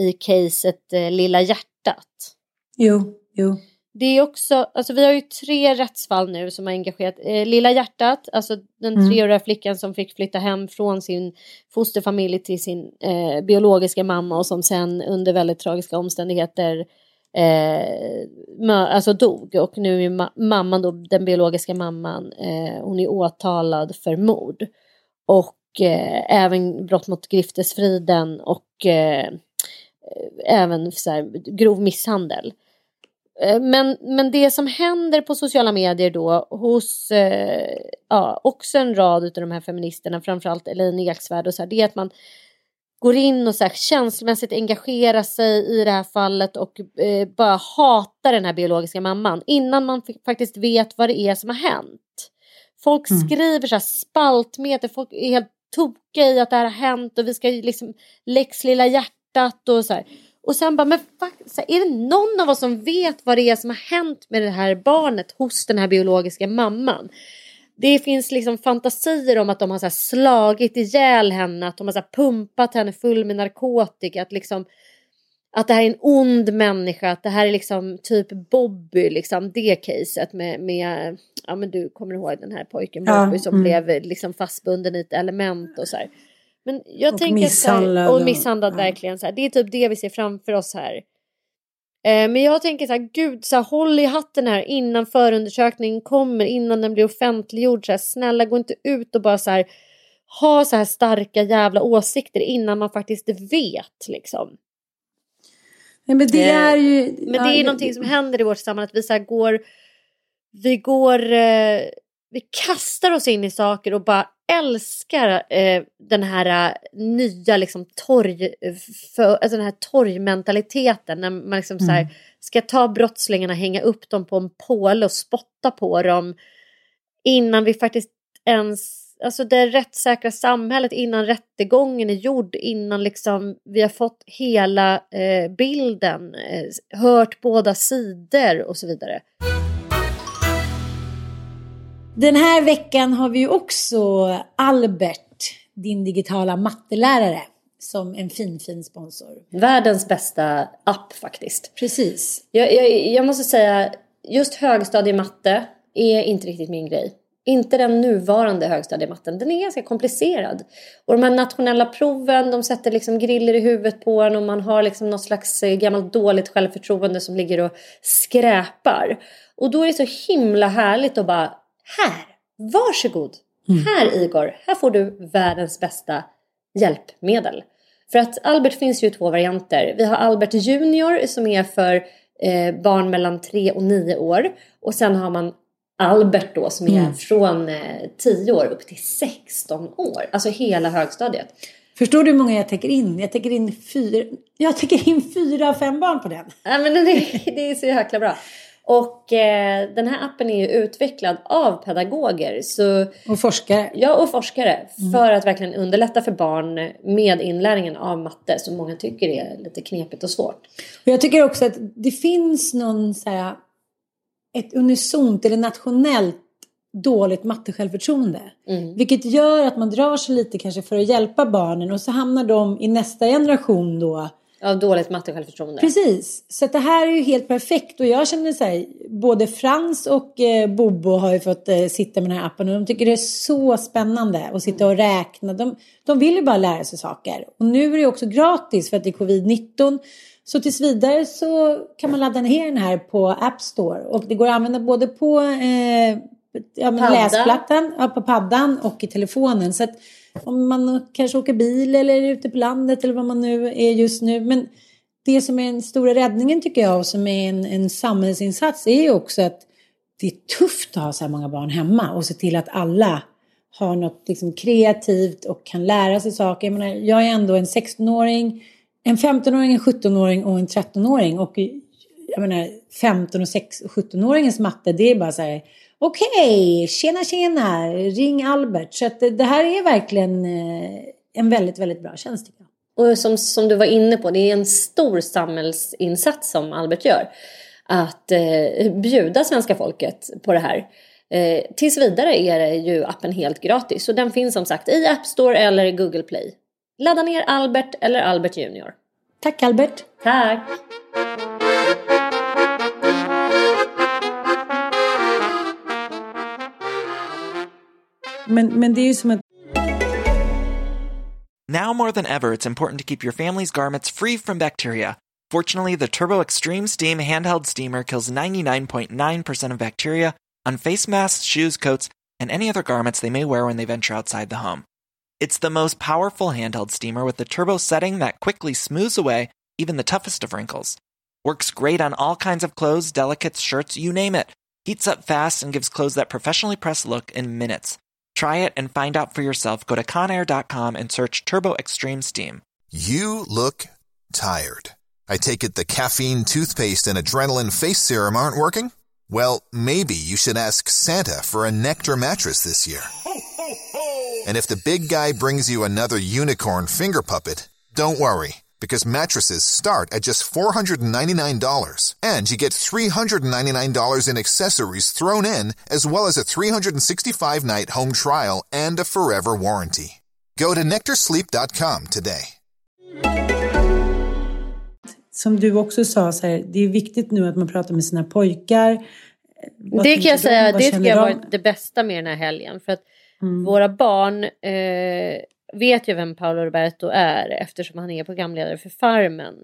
i caset eh, Lilla hjärtat? Jo, jo. Det är också, alltså vi har ju tre rättsfall nu som har engagerat. Eh, Lilla hjärtat, alltså den mm. treåriga flickan som fick flytta hem från sin fosterfamilj till sin eh, biologiska mamma och som sen under väldigt tragiska omständigheter eh, alltså dog. Och nu är ma mamman då, den biologiska mamman, eh, hon är åtalad för mord. Och eh, även brott mot griftesfriden och eh, även så här, grov misshandel. Eh, men, men det som händer på sociala medier då hos eh, ja, också en rad av de här feministerna, framförallt Elaine Eksvärd och så här, det är att man går in och så här, känslomässigt engagerar sig i det här fallet och eh, bara hatar den här biologiska mamman innan man faktiskt vet vad det är som har hänt. Folk mm. skriver så här spaltmeter, folk är helt tokiga i att det här har hänt och vi ska liksom lex lilla hjärtat och så här. Och sen bara, men fuck, är det någon av oss som vet vad det är som har hänt med det här barnet hos den här biologiska mamman? Det finns liksom fantasier om att de har så slagit ihjäl henne, att de har så pumpat henne full med narkotika, att liksom att det här är en ond människa, att det här är liksom typ Bobby, liksom det caset med, med ja men du kommer ihåg den här pojken Bobby ja, som mm. blev liksom fastbunden i ett element och så här. Men jag och tänker misshandlad. och misshandlad och, verkligen så här. Det är typ det vi ser framför oss här. Eh, men jag tänker så här, gud, så här, håll i hatten här innan förundersökningen kommer, innan den blir offentliggjord. Så här, snälla, gå inte ut och bara så här, ha så här starka jävla åsikter innan man faktiskt vet liksom. Nej, men det är ju... Men det är ja, någonting som händer i vårt samhälle, att vi så går... Vi går... Eh, vi kastar oss in i saker och bara älskar eh, den här uh, nya liksom torg... För, alltså den här torgmentaliteten när man liksom mm. här, ska ta brottslingarna, hänga upp dem på en påle och spotta på dem innan vi faktiskt ens alltså det rättssäkra samhället innan rättegången är gjord, innan liksom vi har fått hela eh, bilden, eh, hört båda sidor och så vidare. Den här veckan har vi också Albert, din digitala mattelärare, som en fin, fin sponsor. Världens bästa app faktiskt. Precis. Jag, jag, jag måste säga, just högstadiematte är inte riktigt min grej. Inte den nuvarande högstadiematten. Den är ganska komplicerad. Och de här nationella proven, de sätter liksom griller i huvudet på en och man har liksom något slags eh, gammalt dåligt självförtroende som ligger och skräpar. Och då är det så himla härligt att bara, här, varsågod. Mm. Här Igor, här får du världens bästa hjälpmedel. För att Albert finns ju i två varianter. Vi har Albert Junior som är för eh, barn mellan 3 och 9 år. Och sen har man Albert då som är mm. från eh, 10 år upp till 16 år. Alltså hela högstadiet. Förstår du hur många jag täcker in? Jag täcker in fyra, jag täcker in fyra, fem barn på den. Ja, men det, det är så jäkla bra. Och eh, den här appen är ju utvecklad av pedagoger. Så, och forskare. Ja, och forskare. Mm. För att verkligen underlätta för barn med inlärningen av matte som många tycker är lite knepigt och svårt. Och jag tycker också att det finns någon så här ett unisont eller nationellt dåligt mattesjälvförtroende. Mm. Vilket gör att man drar sig lite kanske för att hjälpa barnen och så hamnar de i nästa generation då av dåligt mattesjälvförtroende. Precis. Så det här är ju helt perfekt. Och jag känner så här, både Frans och eh, Bobo har ju fått eh, sitta med den här appen och de tycker det är så spännande att sitta och räkna. De, de vill ju bara lära sig saker. Och nu är det också gratis för att det är covid-19. Så tills vidare så kan man ladda ner den här på App Store. Och det går att använda både på eh, ja, läsplattan, ja, på paddan och i telefonen. Så att om man kanske åker bil eller är ute på landet eller vad man nu är just nu. Men det som är den stora räddningen tycker jag, och som är en, en samhällsinsats, är ju också att det är tufft att ha så här många barn hemma och se till att alla har något liksom kreativt och kan lära sig saker. Jag, menar, jag är ändå en 16-åring en 15-åring, en 17-åring och en 13-åring. Och jag menar 15 och 17-åringens matte, det är bara så här okej, okay, tjena tjena, ring Albert. Så att det här är verkligen eh, en väldigt, väldigt bra tjänst tycker jag. Och som, som du var inne på, det är en stor samhällsinsats som Albert gör. Att eh, bjuda svenska folket på det här. Eh, tills vidare är ju appen helt gratis. Och den finns som sagt i App Store eller Google Play. Ladda ner Albert eller Albert Junior. Tack Albert. Tack. Men, men det är ju som att Now more than ever, it's important to keep your family's garments free from bacteria. Fortunately, the Turbo Extreme Steam handheld steamer kills 99.9% of bacteria on face masks, shoes, coats, and any other garments they may wear when they venture outside the home. It's the most powerful handheld steamer with the turbo setting that quickly smooths away even the toughest of wrinkles. Works great on all kinds of clothes, delicates, shirts, you name it. Heats up fast and gives clothes that professionally press look in minutes. Try it and find out for yourself. Go to conair.com and search Turbo Extreme Steam. You look tired. I take it the caffeine toothpaste and adrenaline face serum aren't working? Well, maybe you should ask Santa for a Nectar mattress this year. And if the big guy brings you another unicorn finger puppet, don't worry, because mattresses start at just $499. And you get $399 in accessories thrown in, as well as a 365 night home trial and a forever warranty. Go to NectarSleep.com today. Som du också sa, så här, det är viktigt nu att man pratar med sina pojkar. Vad det kan jag de? säga, Vad det tycker jag de? varit det bästa med den här helgen. För att Mm. våra barn eh, vet ju vem Paolo Roberto är eftersom han är programledare för Farmen.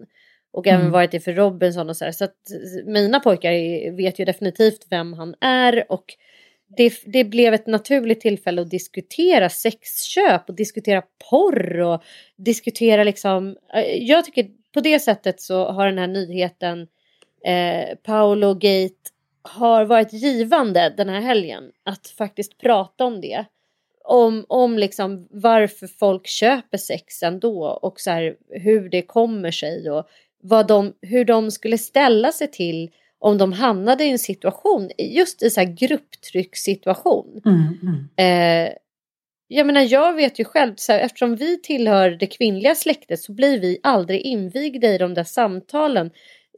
Och även Mm. varit det för Robinson och så här. Så att mina pojkar vet ju definitivt vem han är. Och det, det blev ett naturligt tillfälle att diskutera sexköp och diskutera porr och diskutera liksom. eh, Jag tycker på det sättet så har den här nyheten eh, Paolo Gate har varit givande den här helgen att faktiskt prata om det. Om, om liksom varför folk köper sex ändå och så här, hur det kommer sig och vad de, hur de skulle ställa sig till om de hamnade i en situation, just i så här grupptryckssituation. Mm, mm. Eh, jag menar jag vet ju själv, så här, eftersom vi tillhör det kvinnliga släktet så blir vi aldrig invigda i de där samtalen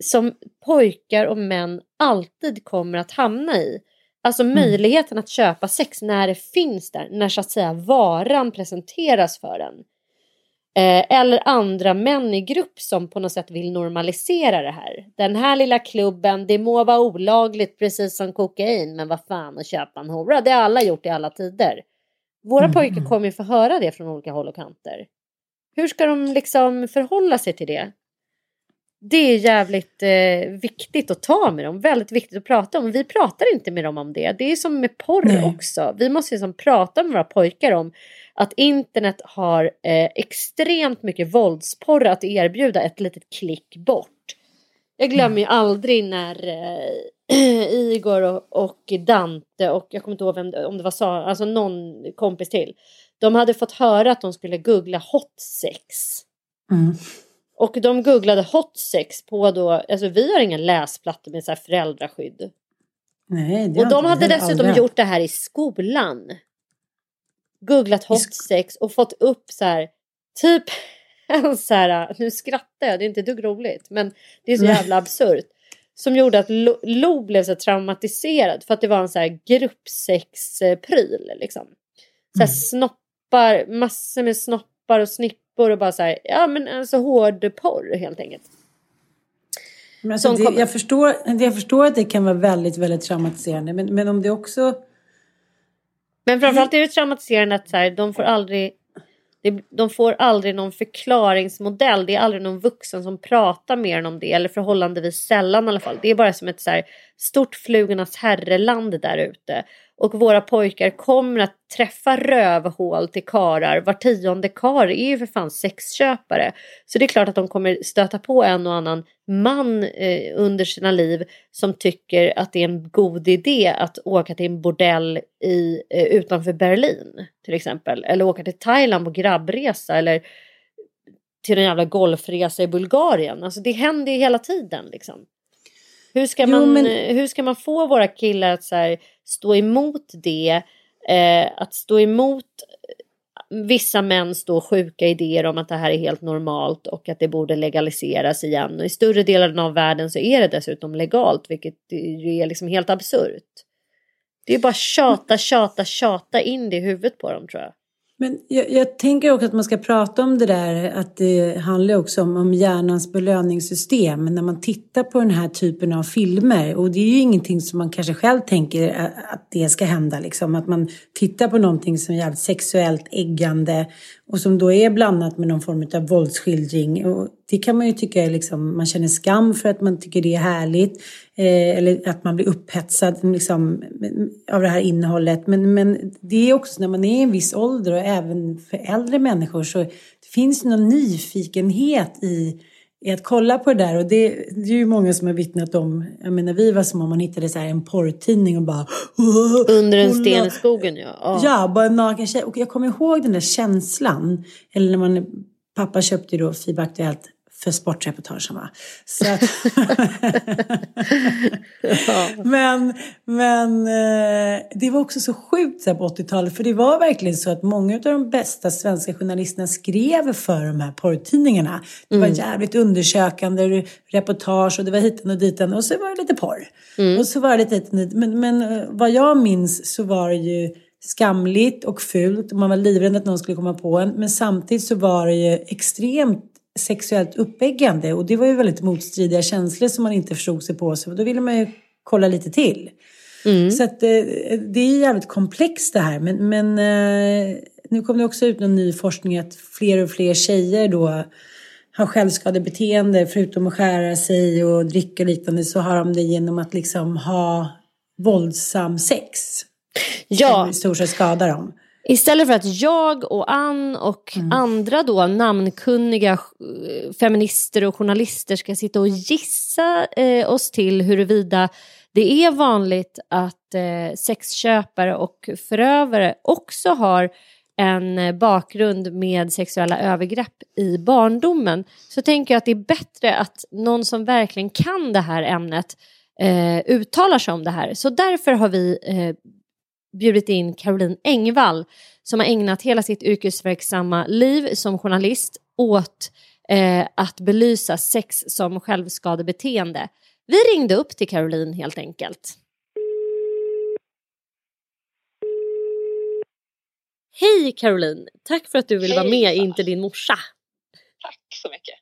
som pojkar och män alltid kommer att hamna i. Alltså möjligheten att köpa sex när det finns där, när så att säga varan presenteras för en. Eh, eller andra män i grupp som på något sätt vill normalisera det här. Den här lilla klubben, det må vara olagligt precis som kokain, men vad fan att köpa en hora, det har alla gjort i alla tider. Våra Mm, pojkar mm. kommer ju få höra det från olika håll och kanter. Hur ska de liksom förhålla sig till det? Det är jävligt eh, viktigt att ta med dem, väldigt viktigt att prata om. Vi pratar inte med dem om det. Det är som med porr Nej. också. Vi måste liksom prata med våra pojkar om att internet har eh, extremt mycket våldsporr att erbjuda ett litet klick bort. Jag glömmer ju aldrig när eh, Igor och, och Dante och jag kommer inte ihåg vem, om det var Sara, alltså någon kompis till. De hade fått höra att de skulle googla hot sex. Mm. Och de googlade hot sex på då, alltså vi har inga läsplattor med så här föräldraskydd. Nej, det Och de hade dessutom aldrig gjort det här i skolan. Googlat hot sk- sex och fått upp så här, typ en så här, nu skrattar jag, det är inte dugg roligt, men det är så Nej. jävla absurt. Som gjorde att Lo, Lo blev så traumatiserad för att det var en så här gruppsexpryl liksom. Så här Mm. snoppar, massor med snoppar och snippor och bara så här, ja men alltså hård porr helt enkelt. Men alltså, det, kommer- jag, förstår, jag förstår att det kan vara väldigt, väldigt traumatiserande. Men, men om det också... Men framförallt är det traumatiserande att så här, de får aldrig de får aldrig någon förklaringsmodell. Det är aldrig någon vuxen som pratar mer om det. Eller förhållandevis sällan i alla fall. Det är bara som ett så här, stort flugornas herreland där ute. Och våra pojkar kommer att träffa rövhål till karar. Var tionde kar är ju för fan sexköpare. Så det är klart att de kommer stöta på en och annan man eh, under sina liv som tycker att det är en god idé att åka till en bordell i, eh, utanför Berlin till exempel. Eller åka till Thailand på grabbresa eller till en jävla golfresa i Bulgarien. Alltså det händer ju hela tiden liksom. Hur ska, Jo, man, men- hur ska man få våra killar att så här, stå emot det? Eh, att stå emot eh, vissa män stå sjuka idéer om att det här är helt normalt och att det borde legaliseras igen. Och i större delen av världen så är det dessutom legalt, vilket ju är liksom helt absurt. Det är bara tjata, tjata, tjata in det i huvudet på dem tror jag. Men jag, jag tänker också att man ska prata om det där att det handlar också om, om hjärnans belöningssystem när man tittar på den här typen av filmer. Och det är ju ingenting som man kanske själv tänker att, att det ska hända. Liksom. Att man tittar på någonting som är jävligt sexuellt äggande och som då är blandat med någon form av våldsskildring. Och det kan man ju tycka är liksom, man känner skam för att man tycker det är härligt. Eh, eller att man blir upphetsad liksom, av det här innehållet. Men, men det är också när man är i en viss ålder och även för äldre människor så det finns någon nyfikenhet i, i att kolla på det där. Och det, det är ju många som har vittnat om, jag menar vi var som om man hittade så en porrtidning och bara Under en sten i skogen ja. ja. Ja, bara en naken tjej. Och jag kommer ihåg den där känslan. Eller när man, pappa köpte ju då FIB Aktuellt för sportreportagen. Så att Men, men eh, det var också så sjukt så på 80-talet för det var verkligen så att många av de bästa svenska journalisterna skrev för de här porrtidningarna. Det var mm. jävligt undersökande reportage och det var hitan och ditan och så var det lite porr. Mm. Och så var det lite men, men eh, vad jag minns så var det ju skamligt och fult. Man var livrädd att någon skulle komma på en. Men samtidigt så var det ju extremt sexuellt uppeggande och det var ju väldigt motstridiga känslor som man inte förstod sig på. Så då ville man ju kolla lite till. Mm. Så att, eh, det är jävligt komplext det här. Men, men eh, nu kommer det också ut någon ny forskning att fler och fler tjejer då har självskadebeteende. Förutom att skära sig och dricka och liknande så har de det genom att liksom ha våldsam sex. Ja. Som i stort sett skadar dem. Istället för att jag och Ann och mm. andra då namnkunniga eh, feminister och journalister ska sitta och gissa eh, oss till huruvida det är vanligt att eh, sexköpare och förövare också har en bakgrund med sexuella övergrepp i barndomen så tänker jag att det är bättre att någon som verkligen kan det här ämnet eh, uttalar sig om det här. Så därför har vi eh, bjudit in Caroline Engvall som har ägnat hela sitt yrkesverksamma liv som journalist åt eh, att belysa sex som självskadebeteende. Vi ringde upp till Caroline helt enkelt. Hej Caroline! Tack för att du vill vara med in till din morsa. Tack så mycket.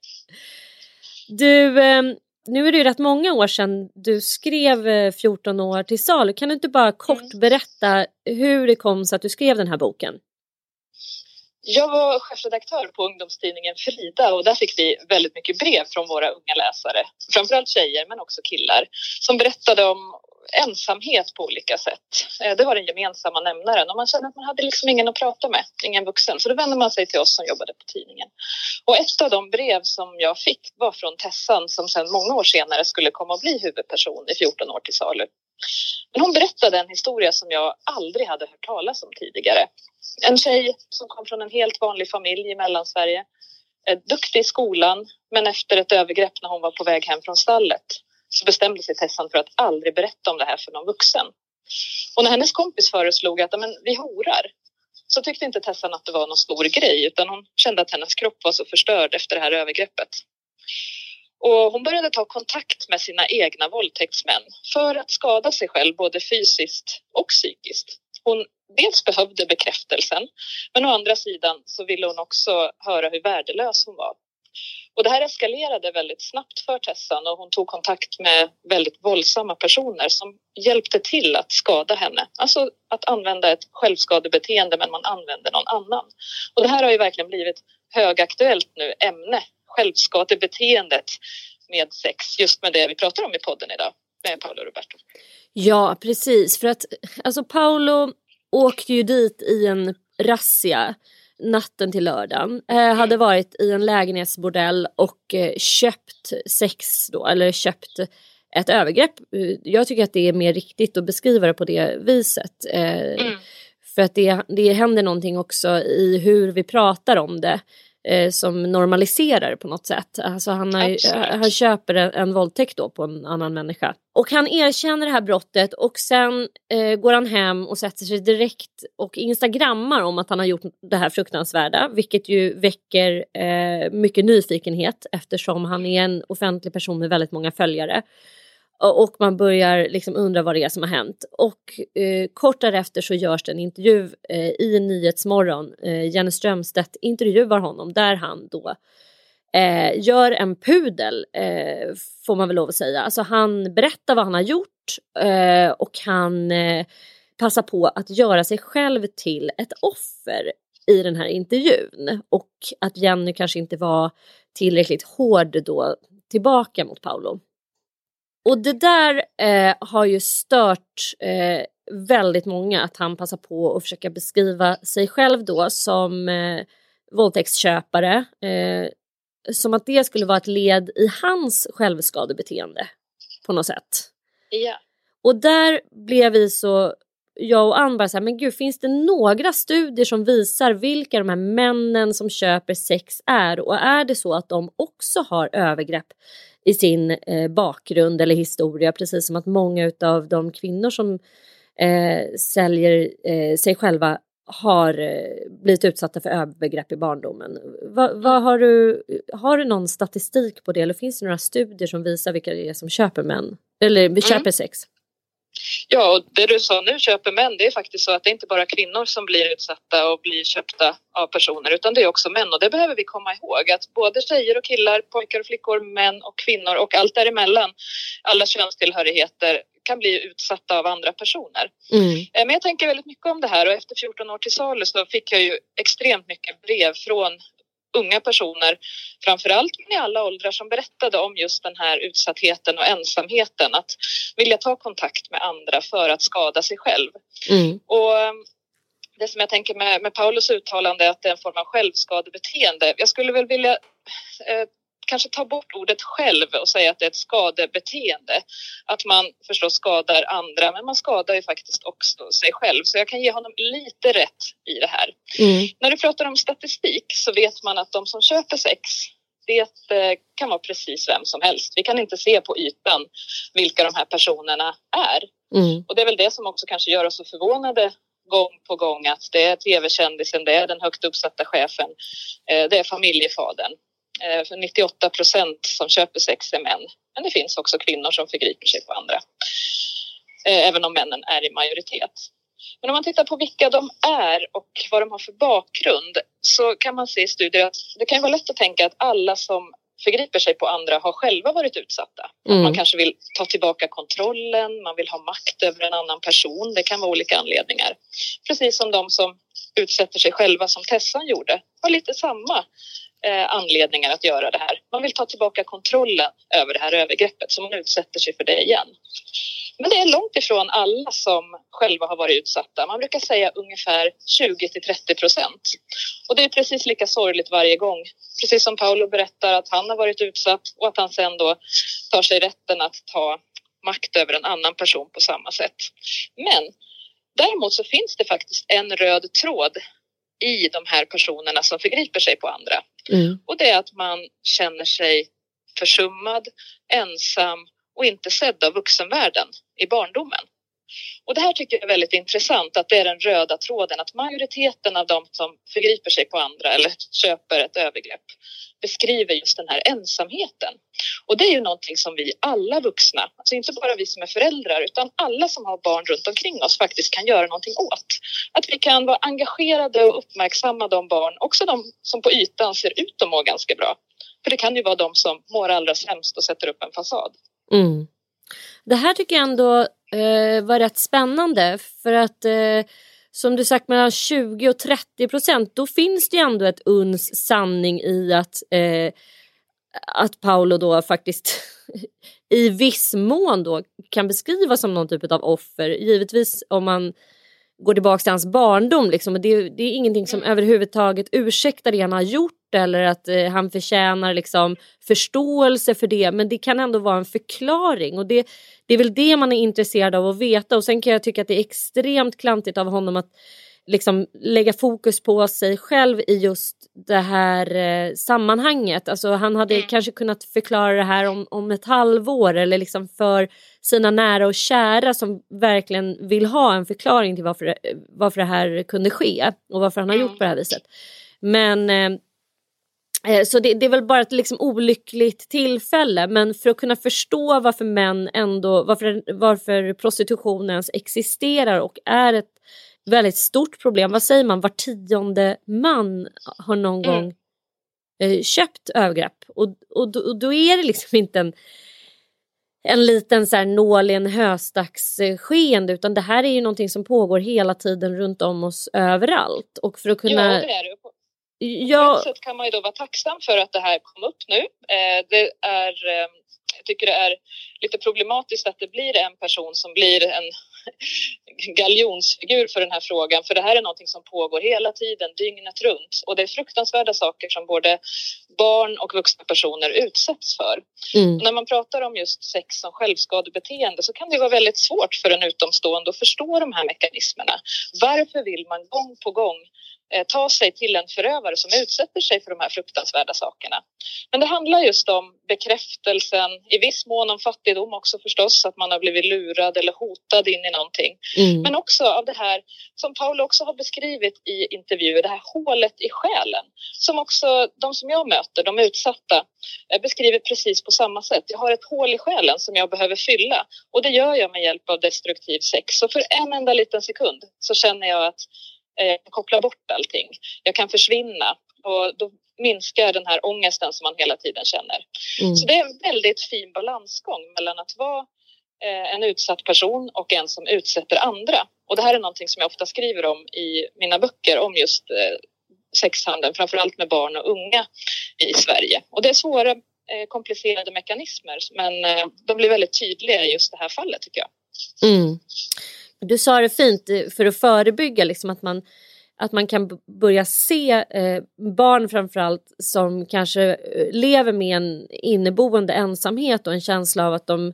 Du, eh, nu är det ju rätt många år sedan du skrev 14 eh, år till salu. Kan du inte bara kort mm. berätta hur det kom sig att du skrev den här boken? Jag var chefredaktör på ungdomstidningen Frida och där fick vi väldigt mycket brev från våra unga läsare, framförallt tjejer men också killar, som berättade om ensamhet på olika sätt. Eh, det var den gemensamma nämnaren och man kände att man hade liksom ingen att prata med, ingen vuxen. Så då vände man sig till oss som jobbade på tidningen. Och ett av de brev som jag fick var från Tessan som sedan många år senare skulle komma att bli huvudperson i 14 år till salu. Men hon berättade en historia som jag aldrig hade hört talas om tidigare. En tjej som kom från en helt vanlig familj i Mellansverige. Eh, duktig i skolan, men efter ett övergrepp när hon var på väg hem från stallet så bestämde sig Tessan för att aldrig berätta om det här för någon vuxen. Och när hennes kompis föreslog att men, vi horar så tyckte inte Tessan att det var någon stor grej utan hon kände att hennes kropp var så förstörd efter det här övergreppet. Och hon började ta kontakt med sina egna våldtäktsmän för att skada sig själv både fysiskt och psykiskt. Hon dels behövde bekräftelsen men å andra sidan så ville hon också höra hur värdelös hon var. Och det här eskalerade väldigt snabbt för Tessan och hon tog kontakt med väldigt våldsamma personer som hjälpte till att skada henne. Alltså att använda ett självskadebeteende men man använder någon annan. Och det här har ju verkligen blivit högaktuellt nu ämne, självskadebeteendet med sex, just med det vi pratar om i podden idag med Paolo Roberto. Ja, precis. För att alltså Paolo åkte ju dit i en razzia natten till lördagen. Eh, hade varit i en lägenhetsbordell och eh, köpt sex då, eller köpt ett övergrepp. Jag tycker att det är mer riktigt att beskriva det på det viset. Eh, mm. För att det, det händer någonting också i hur vi pratar om det eh, som normaliserar på något sätt. Alltså han, har, han köper en, en våldtäkt då på en annan människa. Och han erkänner det här brottet och sen eh, går han hem och sätter sig direkt och instagrammar om att han har gjort det här fruktansvärda. Vilket ju väcker eh, mycket nyfikenhet eftersom han är en offentlig person med väldigt många följare. Och man börjar liksom undra vad det är som har hänt. Och eh, kort därefter så görs det en intervju eh, i Nyhetsmorgon. Eh, Jenny Strömstedt intervjuar honom där han då eh, gör en pudel, eh, får man väl lov att säga. Alltså han berättar vad han har gjort eh, och han eh, passar på att göra sig själv till ett offer i den här intervjun. Och att Jenny kanske inte var tillräckligt hård då tillbaka mot Paolo. Och det där eh, har ju stört eh, väldigt många att han passar på att försöka beskriva sig själv då som eh, våldtäktsköpare. Eh, som att det skulle vara ett led i hans självskadebeteende på något sätt. Ja. Och där blev vi så jag och Ann bara så här, men gud finns det några studier som visar vilka de här männen som köper sex är och är det så att de också har övergrepp i sin eh, bakgrund eller historia precis som att många av de kvinnor som eh, säljer eh, sig själva har eh, blivit utsatta för övergrepp i barndomen. Va, va, har, du, har du någon statistik på det eller finns det några studier som visar vilka det är som köper män? Eller mm. köper sex? Ja, och det du sa nu, köper män, det är faktiskt så att det är inte bara kvinnor som blir utsatta och blir köpta av personer utan det är också män och det behöver vi komma ihåg att både tjejer och killar, pojkar och flickor, män och kvinnor och allt däremellan, alla könstillhörigheter kan bli utsatta av andra personer. Mm. Eh, men jag tänker väldigt mycket om det här och efter 14 år till salu så fick jag ju extremt mycket brev från unga personer, framförallt i alla åldrar, som berättade om just den här utsattheten och ensamheten. Att vilja ta kontakt med andra för att skada sig själv. Mm. Och eh, det som jag tänker med, med Paulus uttalande att det är en form av självskadebeteende. Jag skulle väl vilja eh, kanske ta bort ordet själv och säga att det är ett skadebeteende. Att man förstås skadar andra, men man skadar ju faktiskt också sig själv. Så jag kan ge honom lite rätt i det här. Mm. När du pratar om statistik så vet man att de som köper sex det eh, kan vara precis vem som helst. Vi kan inte se på ytan vilka de här personerna är. Mm. Och det är väl det som också kanske gör oss så förvånade gång på gång att det är tv-kändisen, det är den högt uppsatta chefen, eh, det är familjefadern. Eh, för 98 procent som köper sex är män. Men det finns också kvinnor som förgriper sig på andra. Eh, även om männen är i majoritet. Men om man tittar på vilka de är och vad de har för bakgrund så kan man se i studier att det kan vara lätt att tänka att alla som förgriper sig på andra har själva varit utsatta. Mm. Man kanske vill ta tillbaka kontrollen, man vill ha makt över en annan person. Det kan vara olika anledningar. Precis som de som utsätter sig själva som Tessan gjorde har lite samma eh, Eh, anledningar att göra det här. Man vill ta tillbaka kontrollen över det här övergreppet så man utsätter sig för det igen. Men det är långt ifrån alla som själva har varit utsatta. Man brukar säga ungefär 20 till 30 procent. Och det är precis lika sorgligt varje gång. Precis som Paolo berättar att han har varit utsatt och att han sen då tar sig rätten att ta makt över en annan person på samma sätt. Men däremot så finns det faktiskt en röd tråd i de här personerna som förgriper sig på andra. Mm. Och det är att man känner sig försummad, ensam och inte sedd av vuxenvärlden i barndomen. Och det här tycker jag är väldigt intressant att det är den röda tråden att majoriteten av de som förgriper sig på andra eller köper ett övergrepp beskriver just den här ensamheten. Och det är ju någonting som vi alla vuxna, alltså inte bara vi som är föräldrar utan alla som har barn runt omkring oss faktiskt kan göra någonting åt. Att vi kan vara engagerade och uppmärksamma de barn, också de som på ytan ser ut att må ganska bra. För det kan ju vara de som mår allra sämst och sätter upp en fasad. Mm. Det här tycker jag ändå eh, var rätt spännande för att eh, som du sagt mellan 20 och 30 procent då finns det ju ändå ett uns sanning i att, eh, att Paolo då faktiskt i viss mån då kan beskrivas som någon typ av offer. Givetvis om man går tillbaka till hans barndom. Liksom. Det, det är ingenting som överhuvudtaget ursäktar det han har gjort eller att eh, han förtjänar liksom, förståelse för det. Men det kan ändå vara en förklaring och det, det är väl det man är intresserad av att veta. Och sen kan jag tycka att det är extremt klantigt av honom att liksom lägga fokus på sig själv i just det här eh, sammanhanget. Alltså han hade mm. kanske kunnat förklara det här om, om ett halvår eller liksom för sina nära och kära som verkligen vill ha en förklaring till varför, varför det här kunde ske och varför han har gjort mm. på det här viset. Men eh, eh, så det, det, är väl bara ett liksom olyckligt tillfälle men för att kunna förstå varför män ändå, varför, varför prostitutionen ens existerar och är ett väldigt stort problem. Vad säger man, var tionde man har någon mm. gång eh, köpt övergrepp. Och, och, och då är det liksom inte en, en liten så här nål i en höstagsskeende utan det här är ju någonting som pågår hela tiden runt om oss överallt. Och för att kunna... Ja, det är det. Ja. På ett sätt kan man ju då vara tacksam för att det här kom upp nu. Eh, det är, eh, jag tycker det är lite problematiskt att det blir en person som blir en galjonsfigur för den här frågan för det här är någonting som pågår hela tiden, dygnet runt och det är fruktansvärda saker som både barn och vuxna personer utsätts för. Mm. När man pratar om just sex som självskadebeteende så kan det vara väldigt svårt för en utomstående att förstå de här mekanismerna. Varför vill man gång på gång ta sig till en förövare som utsätter sig för de här fruktansvärda sakerna. Men det handlar just om bekräftelsen, i viss mån om fattigdom också förstås, att man har blivit lurad eller hotad in i någonting. Mm. Men också av det här som Paul också har beskrivit i intervjuer, det här hålet i själen som också de som jag möter, de utsatta, eh, beskriver precis på samma sätt. Jag har ett hål i själen som jag behöver fylla och det gör jag med hjälp av destruktiv sex. Så för en enda liten sekund så känner jag att eh, koppla bort allting. Jag kan försvinna och då minskar den här ångesten som man hela tiden känner. Mm. Så det är en väldigt fin balansgång mellan att vara eh, en utsatt person och en som utsätter andra. Och det här är någonting som jag ofta skriver om i mina böcker om just eh, sexhandeln, framförallt med barn och unga i Sverige. Och det är svåra, komplicerade mekanismer men de blir väldigt tydliga i just det här fallet tycker jag. Mm. Du sa det fint eh, för att förebygga liksom att man att man kan börja se eh, barn framförallt som kanske eh, lever med en inneboende ensamhet och en känsla av att de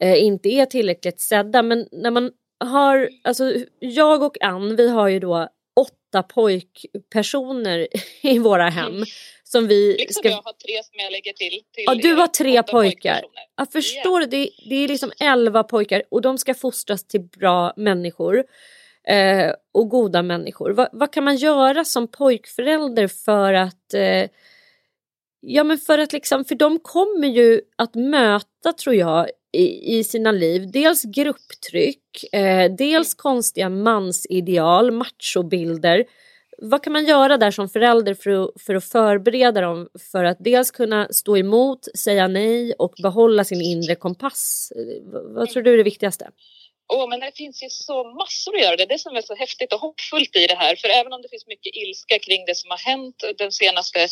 eh, inte är tillräckligt sedda. Men när man har, alltså jag och Ann, vi har ju då åtta pojkpersoner i våra hem. Mm. Som vi liksom ska... jag har tre som jag lägger till. till ja, du har tre pojkar. Jag förstår yeah. det. Det är liksom elva pojkar och de ska fostras till bra människor. Eh, och goda människor. Va, vad kan man göra som pojkförälder för att eh, Ja men för att liksom, för de kommer ju att möta tror jag i, i sina liv dels grupptryck, eh, dels konstiga mansideal, machobilder vad kan man göra där som förälder för att, för att förbereda dem för att dels kunna stå emot, säga nej och behålla sin inre kompass? Eh, vad tror du är det viktigaste? Oh, men det finns ju så massor att göra. Det är det som är så häftigt och hoppfullt i det här. För även om det finns mycket ilska kring det som har hänt, de senaste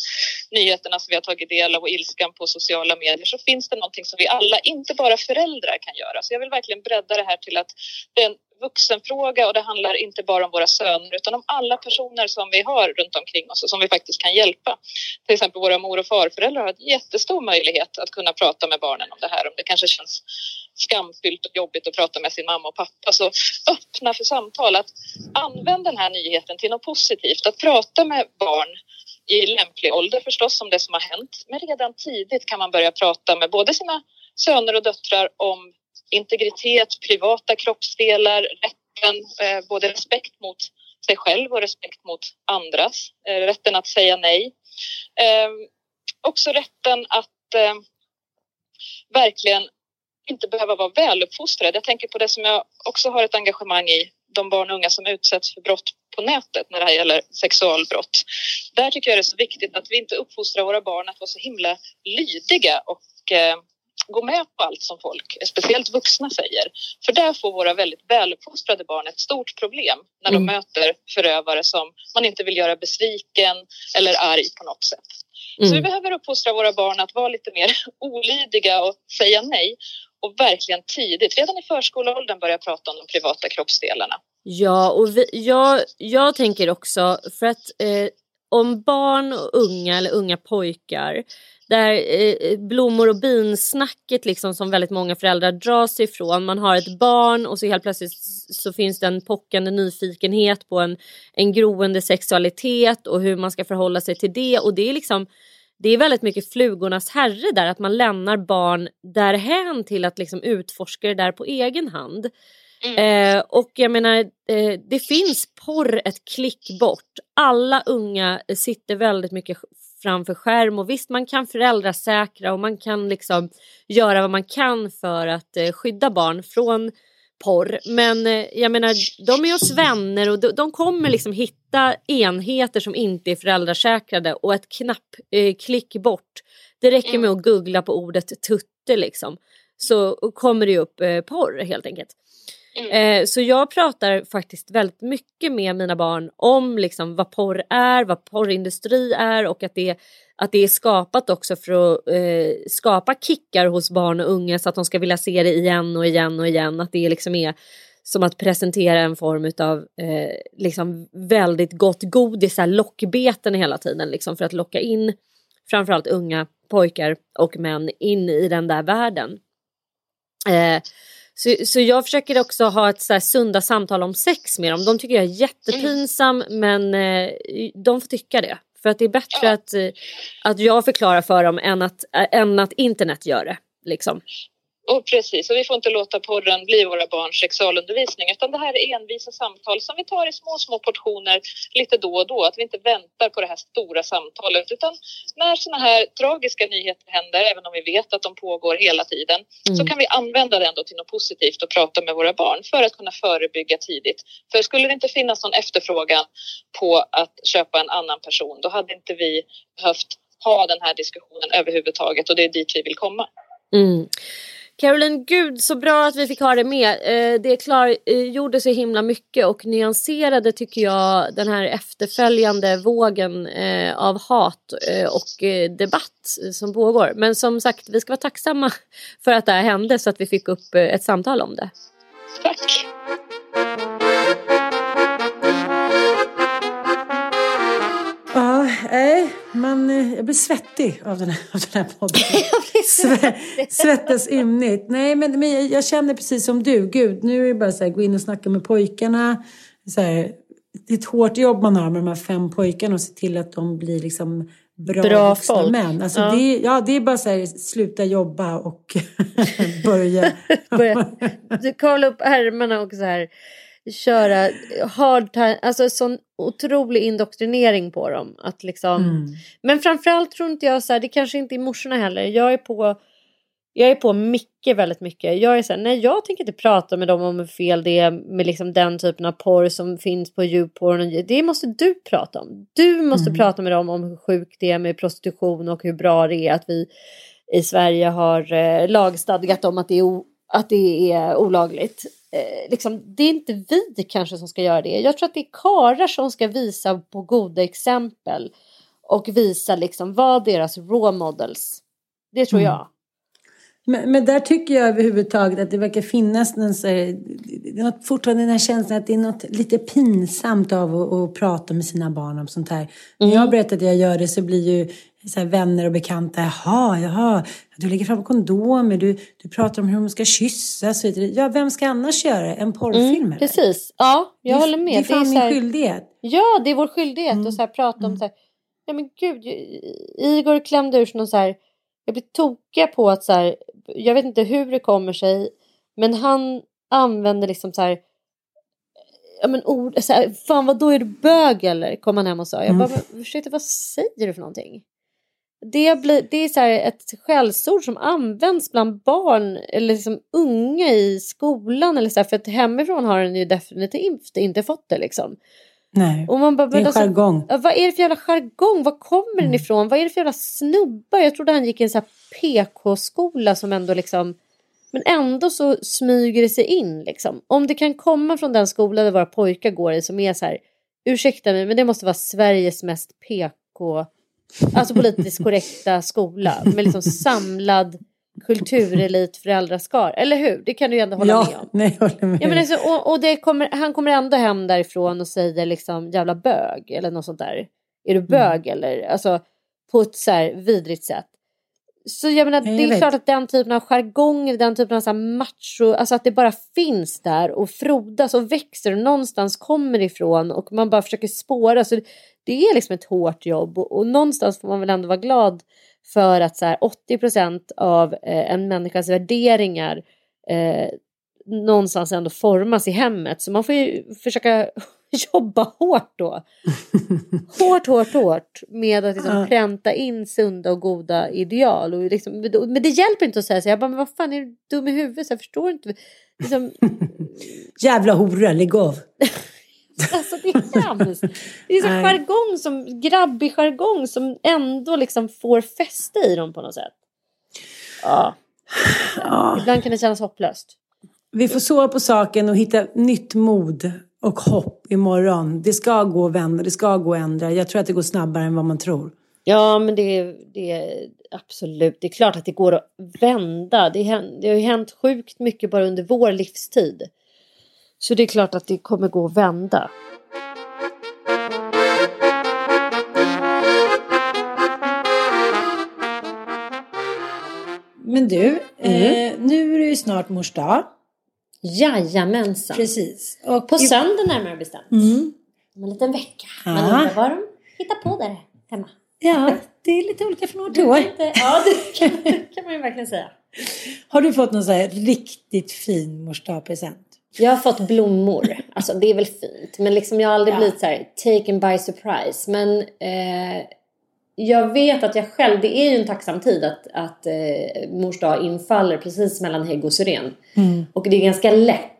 nyheterna som vi har tagit del av och ilskan på sociala medier, så finns det någonting som vi alla, inte bara föräldrar, kan göra. Så jag vill verkligen bredda det här till att det är en vuxenfråga och det handlar inte bara om våra söner utan om alla personer som vi har runt omkring oss och som vi faktiskt kan hjälpa. Till exempel våra mor och farföräldrar har en jättestor möjlighet att kunna prata med barnen om det här om det kanske känns skamfyllt och jobbigt att prata med sin mamma och pappa. Så öppna för samtal, att använda den här nyheten till något positivt, att prata med barn i lämplig ålder förstås om det som har hänt. Men redan tidigt kan man börja prata med både sina söner och döttrar om integritet, privata kroppsdelar, rätten, eh, både respekt mot sig själv och respekt mot andras, eh, rätten att säga nej. Eh, också rätten att eh, verkligen inte behöva vara väluppfostrad. Jag tänker på det som jag också har ett engagemang i, de barn och unga som utsätts för brott på nätet när det här gäller sexualbrott. Där tycker jag det är så viktigt att vi inte uppfostrar våra barn att vara så himla lydiga och eh, gå med på allt som folk, speciellt vuxna, säger. För där får våra väldigt väluppfostrade barn ett stort problem när de mm. möter förövare som man inte vill göra besviken eller arg på något sätt. Mm. Så vi behöver uppfostra våra barn att vara lite mer olydiga och säga nej och verkligen tidigt, redan i förskoleåldern börja prata om de privata kroppsdelarna. Ja, och vi, jag, jag tänker också för att eh, om barn och unga eller unga pojkar där eh, blommor och bin-snacket liksom som väldigt många föräldrar dras ifrån. Man har ett barn och så helt plötsligt så finns det en pockande nyfikenhet på en, en groende sexualitet och hur man ska förhålla sig till det och det är liksom det är väldigt mycket flugornas herre där, att man lämnar barn därhän till att liksom utforska det där på egen hand. Mm. Eh, och jag menar, eh, det finns porr ett klick bort. Alla unga sitter väldigt mycket framför skärm och visst man kan föräldrasäkra och man kan liksom göra vad man kan för att eh, skydda barn från porr. Men eh, jag menar, de är oss vänner och de, de, kommer liksom hitta enheter som inte är föräldrasäkrade och ett knappklick eh, bort. Det räcker med mm. att googla på ordet tutte liksom. Så kommer det upp eh, porr helt enkelt. Mm. Eh, så jag pratar faktiskt väldigt mycket med mina barn om liksom vad porr är, vad porrindustri är och att det, att det är skapat också för att eh, skapa kickar hos barn och unga så att de ska vilja se det igen och igen och igen. Att det liksom är som att presentera en form av eh, liksom väldigt gott godis, lockbeten hela tiden liksom för att locka in framförallt unga pojkar och män in i den där världen. Eh, så, så jag försöker också ha ett så här sunda samtal om sex med dem. De tycker jag är jättepinsam mm. men eh, de får tycka det. För att det är bättre ja. att, eh, att jag förklarar för dem än att, äh, än att internet gör det. Liksom. Och precis, och vi får inte låta porren bli våra barns sexualundervisning utan det här är envisa samtal som vi tar i små, små portioner lite då och då. Att vi inte väntar på det här stora samtalet utan när sådana här tragiska nyheter händer, även om vi vet att de pågår hela tiden, mm. så kan vi använda det ändå till något positivt och prata med våra barn för att kunna förebygga tidigt. För skulle det inte finnas någon efterfrågan på att köpa en annan person, då hade inte vi behövt ha den här diskussionen överhuvudtaget och det är dit vi vill komma. Mm. Caroline, gud så bra att vi fick ha det med. Eh, det klargjorde så himla mycket och nyanserade tycker jag den här efterföljande vågen eh, av hat eh, och debatt som pågår. Men som sagt, vi ska vara tacksamma för att det här hände så att vi fick upp ett samtal om det. Tack! nej, man, eh, jag blir svettig av den här, av den här podden. Sve, svettas ymnigt. Nej, men, men jag känner precis som du. Gud, nu är det bara så här, gå in och snacka med pojkarna. Så här, det är ett hårt jobb man har med de här fem pojkarna och se till att de blir liksom bra, bra folk. män. Alltså ja. Det, ja, det är bara så här, sluta jobba och börja. börja. Kolla upp ärmarna och så här köra hard time, alltså sån otrolig indoktrinering på dem. Att liksom, mm. Men framförallt tror inte jag så här, det kanske inte är morsorna heller. Jag är på jag är på Micke väldigt mycket. Jag är så här, nej jag tänker inte prata med dem om hur fel det är med liksom den typen av porr som finns på djupporr. Det måste du prata om. Du måste mm. prata med dem om hur sjukt det är med prostitution och hur bra det är att vi i Sverige har eh, lagstadgat om att det är, att det är olagligt eh, liksom, det är inte vi kanske som ska göra det. Jag tror att det är karar som ska visa på goda exempel och visa liksom vad deras role models. Det tror mm. jag. Men, men, där tycker jag överhuvudtaget att det verkar finnas någon, så något, fortfarande den här känslan att det är något lite pinsamt av att, att prata med sina barn om sånt här. Mm. När jag berättar att jag gör det så blir ju så här, vänner och bekanta, jaha, jaha, du lägger fram kondomer, du, du pratar om hur de ska kyssas. Ja, vem ska annars göra det? En porrfilm? Mm, precis, ja, jag det, håller med. Det är fan det är min här, skyldighet. Ja, det är vår skyldighet mm. att så här, prata om mm. så här, ja men gud, Igor klämde ur sig någon så här, jag blir tokiga på att så här, jag vet inte hur det kommer sig, men han använder liksom så här, ja men ord, så här, fan vad då är du bög eller? Kom han hem och sa. Jag bara, mm. ursäkta vad säger du för någonting? Det, blir, det är så ett skällsord som används bland barn eller liksom unga i skolan. Eller så här, för att hemifrån har den ju definitivt inte fått det. Liksom. Nej, och man bara, det är en alltså, jargong. Vad är det för jävla jargong? Var kommer mm. den ifrån? Vad är det för jävla snubbar? Jag trodde han gick i en PK-skola som ändå liksom... Men ändå så smyger det sig in liksom. Om det kan komma från den skola där våra pojkar går i som är så här... Ursäkta mig men det måste vara Sveriges mest PK Alltså politiskt korrekta skola med liksom samlad kulturelit föräldraskar. Eller hur? Det kan du ju ändå hålla ja, med om. Nej, jag håller med. Ja, men alltså, och, och kommer, han kommer ändå hem därifrån och säger liksom jävla bög eller något sånt där. Är du bög mm. eller? Alltså på ett så här vidrigt sätt. Så jag menar, jag det är vet. klart att den typen av jargong, den typen av så macho, alltså att det bara finns där och frodas och växer och någonstans kommer ifrån och man bara försöker spåra. Så det är liksom ett hårt jobb och, och någonstans får man väl ändå vara glad för att så här, 80% av eh, en människas värderingar eh, någonstans ändå formas i hemmet. Så man får ju försöka jobba hårt då. hårt, hårt, hårt med att liksom pränta in sunda och goda ideal. Och liksom, men det hjälper inte att säga så. Jag bara, men vad fan är du dum i huvudet? Så jag förstår inte. Liksom... Jävla hora, lägg av. Alltså det är hemskt. Det är så jargong som, grabbig jargong som ändå liksom får fäste i dem på något sätt. Ja. ja. Ibland kan det kännas hopplöst. Vi får sova på saken och hitta nytt mod och hopp imorgon. Det ska gå att vända, det ska gå att ändra. Jag tror att det går snabbare än vad man tror. Ja, men det, det absolut. Det är klart att det går att vända. Det, det har ju hänt sjukt mycket bara under vår livstid. Så det är klart att det kommer gå att vända. Men du, eh, nu är det ju snart mors dag. Jajamensan. Precis. Och På i- söndag närmare bestämt. Mm. Om en liten vecka. Ja. Man undrar vad de hittar på där hemma. Ja, det är lite olika från år till år. Lite- Ja, det kan, kan man ju verkligen säga. Har du fått någon så här riktigt fin mors present? Jag har fått blommor. Alltså det är väl fint. Men liksom jag har aldrig Ja. blivit så här taken by surprise. Men eh, jag vet att jag själv, det är ju en tacksam tid att, att eh, mors dag infaller precis mellan hägg och syren. Och det är ganska lätt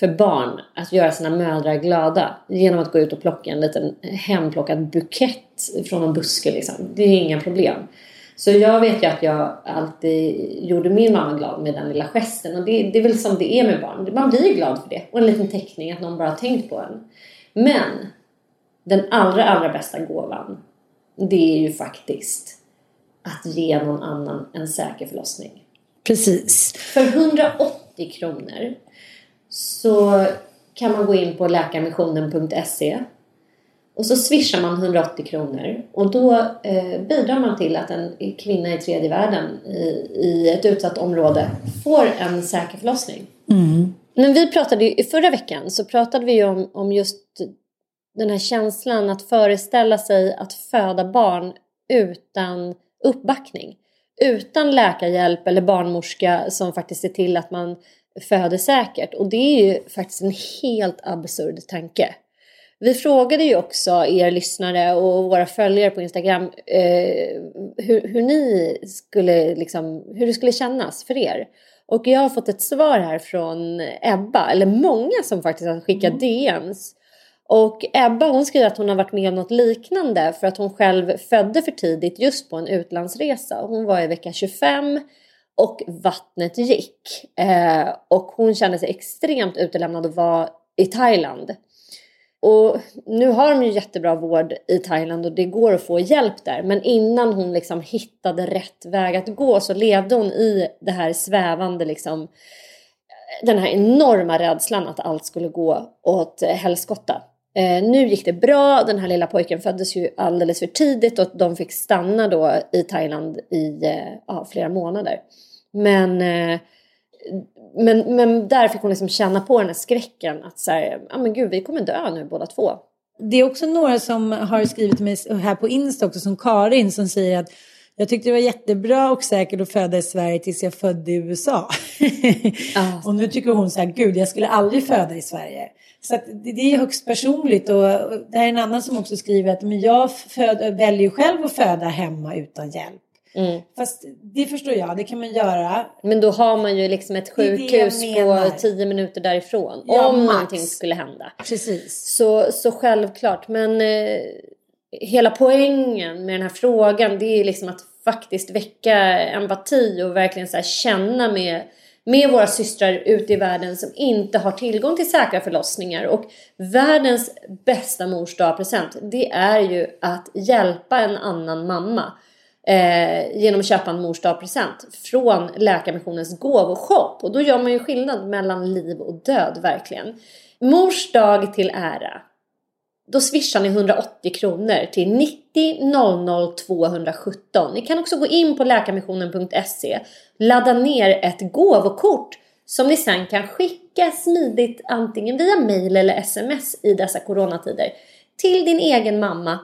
för barn att göra sina mödrar glada genom att gå ut och plocka en liten hemplockad bukett från en buske. Liksom. Det är inga problem. Så jag vet ju att jag alltid gjorde min mamma glad med den lilla gesten. Och det, det är väl som det är med barn. Man blir glad för det. Och en liten teckning att någon bara har tänkt på en. Men den allra, allra bästa gåvan det är ju faktiskt att ge någon annan en säker förlossning. Precis. För 180 kronor så kan man gå in på läkarmissionen.se och så swishar man 180 kronor och då eh, bidrar man till att en kvinna i tredje världen i, i ett utsatt område får en säker förlossning. Men vi pratade ju, i förra veckan så pratade vi om, om just den här känslan att föreställa sig att föda barn utan uppbackning. Utan läkarhjälp eller barnmorska som faktiskt ser till att man föder säkert. Och det är ju faktiskt en helt absurd tanke. Vi frågade ju också er lyssnare och våra följare på Instagram eh, hur, hur ni skulle liksom, hur det skulle kännas för er. Och jag har fått ett svar här från Ebba, eller många som faktiskt har skickat DMs. Och Ebba hon skriver att hon har varit med om något liknande för att hon själv födde för tidigt just på en utlandsresa. Hon var i vecka 25 och vattnet gick. Eh, och hon kände sig extremt utelämnad och var i Thailand. Och nu har de ju jättebra vård i Thailand och det går att få hjälp där. Men innan hon liksom hittade rätt väg att gå så levde hon i det här svävande liksom eh, den här enorma rädslan att allt skulle gå åt helskotta. Eh, nu gick det bra, den här lilla pojken föddes ju alldeles för tidigt och de fick stanna då i Thailand i eh, ja, flera månader. Men, eh, men, men där fick hon liksom känna på den här skräcken att så här, ja men gud vi kommer dö nu båda två. Det är också några som har skrivit till mig här på Insta också, som Karin, som säger att jag tyckte det var jättebra och säkert att föda i Sverige tills jag födde i USA. Ja. och nu tycker hon så här, gud jag skulle aldrig föda i Sverige. Så det, är högst personligt och det här är en annan som också skriver att men jag föd, väljer själv att föda hemma utan hjälp. Mm. Fast det förstår jag, det kan man göra. Men då har man ju liksom ett sjukhus på tio minuter därifrån. Ja, om max. någonting skulle hända. Precis. Så, så självklart. Men eh, hela poängen med den här frågan det är liksom att faktiskt väcka empati och verkligen så känna med, med våra systrar ute i världen som inte har tillgång till säkra förlossningar. Och världens bästa mors present det är ju att hjälpa en annan mamma. Eh, genom att köpa en mors present från Läkarmissionens gåvoshop. Och då gör man ju skillnad mellan liv och död verkligen. Mors dag till ära. Då swishar ni 180 kronor till 90 00 217. Ni kan också gå in på läkarmissionen.se, ladda ner ett gåvokort som ni sen kan skicka smidigt antingen via mail eller sms i dessa coronatider till din egen mamma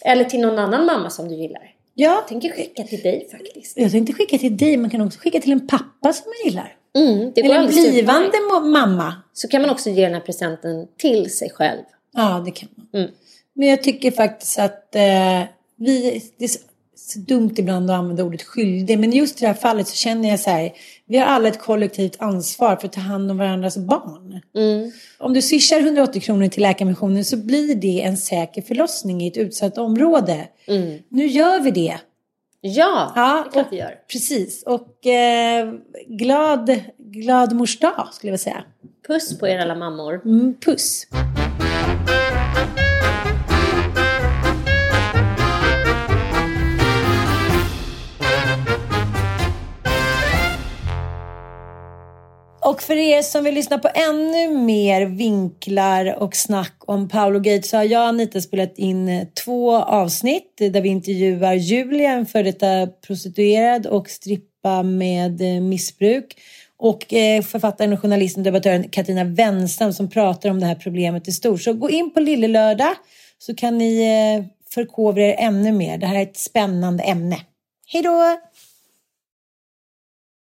eller till någon annan mamma som du gillar. Ja, Jag tänker skicka till dig faktiskt. jag tänkte skicka till dig, man kan också skicka till en pappa som man gillar. Mm, det Eller en blivande mamma. Så kan man också ge den här presenten till sig själv. Ja, det kan man. Mm. Men jag tycker faktiskt att eh, vi, det är så, dumt ibland att använda ordet skyldig. Men just i det här fallet så känner jag så här, vi har alla ett kollektivt ansvar för att ta hand om varandras barn. Mm. Om du swishar 180 kronor till Läkarmissionen så blir det en säker förlossning i ett utsatt område. Mm. Nu gör vi det. Ja, Ja, det klart vi gör. Precis. Och eh, glad, glad mors dag skulle jag vilja säga. Puss på er alla mammor. Mm, puss. Och för er som vill lyssna på ännu mer vinklar och snack om Paolo Gate så har jag och Anita spelat in eh, två avsnitt där vi intervjuar Julia, en före detta prostituerad och strippa med eh, missbruk. Och eh, författaren och journalisten och debattören Katarina Wenstam som pratar om det här problemet i stort. Så gå in på Lille Lördag så kan ni förkovra er ännu mer. Det här är ett spännande ämne. Hej då!